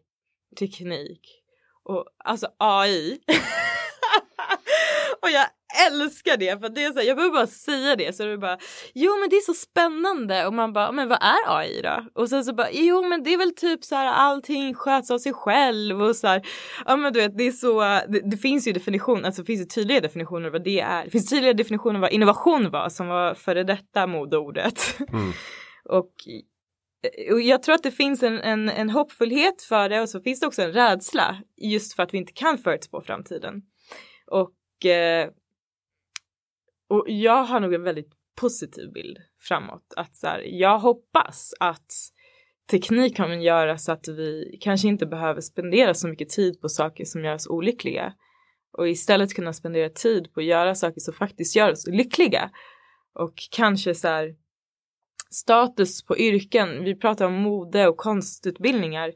teknik och alltså AI. och jag älskar det för det är så här, jag behöver bara säga det så det är bara jo men det är så spännande och man bara men vad är AI då? Och sen så bara jo men det är väl typ så här allting sköts av sig själv och så här ja men du vet det är så det, det finns ju definition alltså det finns ju tydliga definitioner vad det är. Det finns tydliga definitioner vad innovation var som var före detta modeordet. Mm. och och jag tror att det finns en, en, en hoppfullhet för det och så finns det också en rädsla just för att vi inte kan förutspå framtiden. Och, eh, och jag har nog en väldigt positiv bild framåt. Att så här, jag hoppas att teknik kommer göra så att vi kanske inte behöver spendera så mycket tid på saker som gör oss olyckliga och istället kunna spendera tid på att göra saker som faktiskt gör oss lyckliga. Och kanske så här status på yrken. Vi pratar om mode och konstutbildningar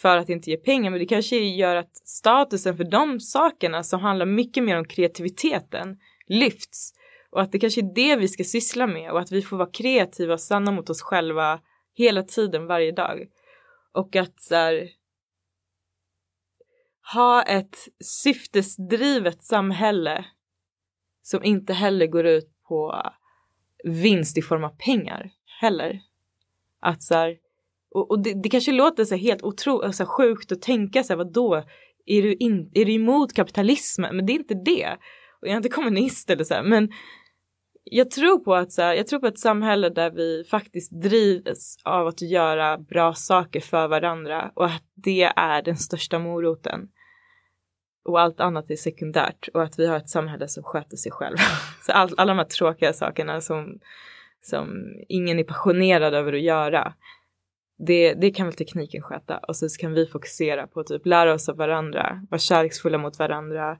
för att inte ge pengar, men det kanske gör att statusen för de sakerna som handlar mycket mer om kreativiteten lyfts och att det kanske är det vi ska syssla med och att vi får vara kreativa och sanna mot oss själva hela tiden varje dag. Och att så här, ha ett syftesdrivet samhälle som inte heller går ut på vinst i form av pengar heller. Att så här, och, och det, det, kanske låter så helt otro, så sjukt att tänka så här, vadå, är du, in, är du emot kapitalismen? Men det är inte det. Och jag är inte kommunist eller så här, men jag tror på att så här, jag tror på ett samhälle där vi faktiskt drivs av att göra bra saker för varandra och att det är den största moroten. Och allt annat är sekundärt och att vi har ett samhälle som sköter sig själv. Så all, alla de här tråkiga sakerna som, som ingen är passionerad över att göra. Det, det kan väl tekniken sköta och så kan vi fokusera på att typ lära oss av varandra, vara kärleksfulla mot varandra,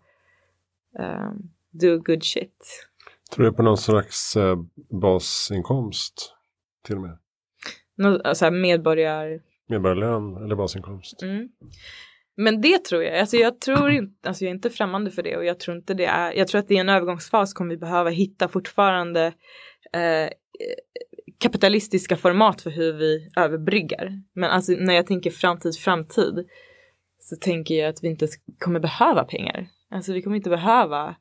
um, do good shit. Tror du på någon slags eh, basinkomst till och med? Nå, alltså medborgar... Medborgarlön eller basinkomst? Mm. Men det tror jag, alltså jag tror inte, alltså jag är inte främmande för det och jag tror inte det är, jag tror att i en övergångsfas kommer vi behöva hitta fortfarande eh, kapitalistiska format för hur vi överbryggar. Men alltså när jag tänker framtid, framtid så tänker jag att vi inte kommer behöva pengar. Alltså vi kommer inte behöva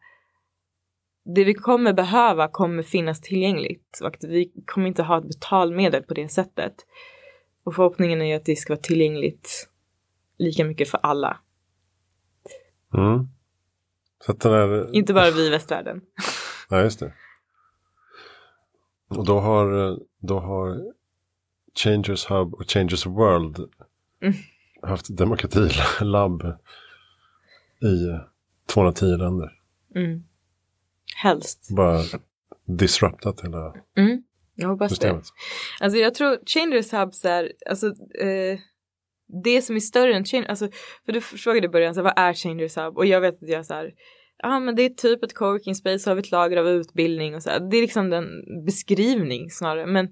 det vi kommer behöva kommer finnas tillgängligt och att vi kommer inte ha ett betalmedel på det sättet. Och förhoppningen är att det ska vara tillgängligt lika mycket för alla. Mm. Där... Inte bara vi i västvärlden. Ja, just det. Och då har, då har Changers Hub och Changers World mm. haft demokratilabb i 210 länder. Mm. Helst. Bara disruptat hela mm. Jag hoppas systemet. det. Alltså jag tror Changers Hubs är, alltså eh, det som är större än Changers, alltså för du frågade i början så vad är Changers Hub? Och jag vet att jag så här, ja ah, men det är typ ett coworking space, så har vi ett lager av utbildning och så här. Det är liksom den beskrivning snarare. Men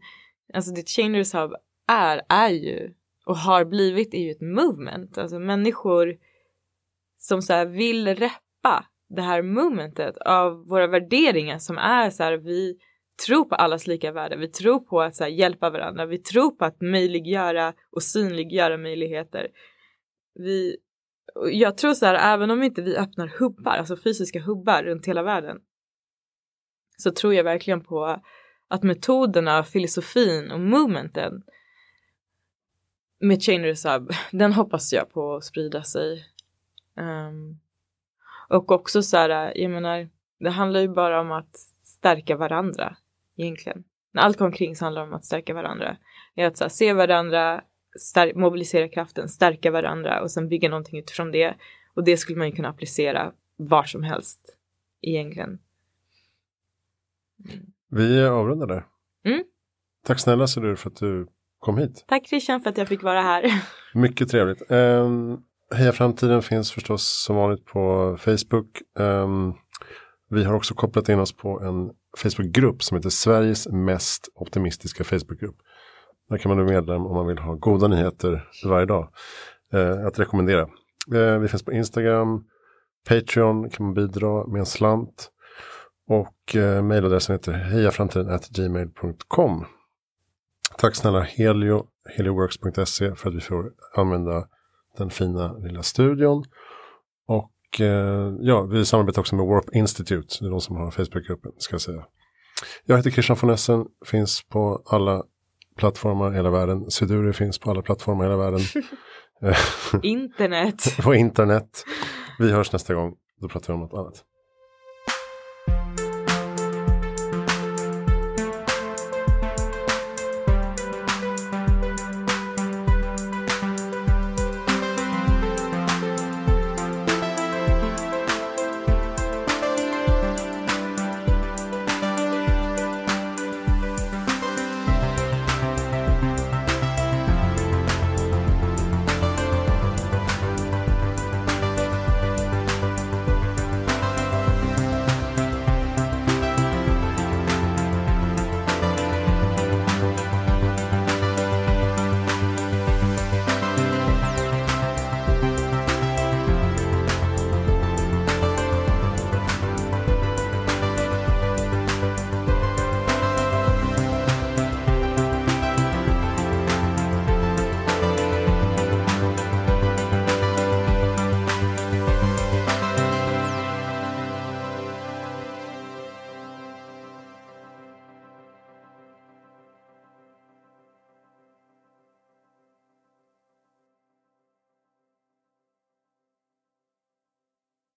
alltså det Changers Hub är, är ju och har blivit är ju ett movement. Alltså människor som så här vill reppa det här momentet av våra värderingar som är så här vi tror på allas lika värde, vi tror på att så här, hjälpa varandra, vi tror på att möjliggöra och synliggöra möjligheter. Vi, jag tror så här, även om inte vi öppnar hubbar, alltså fysiska hubbar runt hela världen, så tror jag verkligen på att metoderna, filosofin och movementen med Changers Hub, den hoppas jag på att sprida sig. Um, och också så här, jag menar, det handlar ju bara om att stärka varandra egentligen. När allt omkring så handlar det om att stärka varandra. Det är att här, se varandra, mobilisera kraften, stärka varandra och sen bygga någonting utifrån det. Och det skulle man ju kunna applicera var som helst egentligen. Mm. Vi avrundar där. Mm. Tack snälla Sedur för att du kom hit. Tack Christian för att jag fick vara här. Mycket trevligt. Um, Heja Framtiden finns förstås som vanligt på Facebook. Um, vi har också kopplat in oss på en Facebookgrupp som heter Sveriges mest optimistiska Facebookgrupp. Där kan man bli medlem om man vill ha goda nyheter varje dag. Uh, att rekommendera. Uh, vi finns på Instagram, Patreon kan man bidra med en slant. Och eh, uh, mejladressen heter hejaframtiden.gmail.com. Tack snälla Helio, helioworks.se för att vi får använda den fina lilla studion. Och eh, ja, vi samarbetar också med Warp Institute, det är de som har Facebookgruppen ska jag säga. Jag heter Christian von Essen, finns på alla plattformar i hela världen. Siduri finns på alla plattformar i hela världen. internet. på internet. Vi hörs nästa gång, då pratar vi om något annat.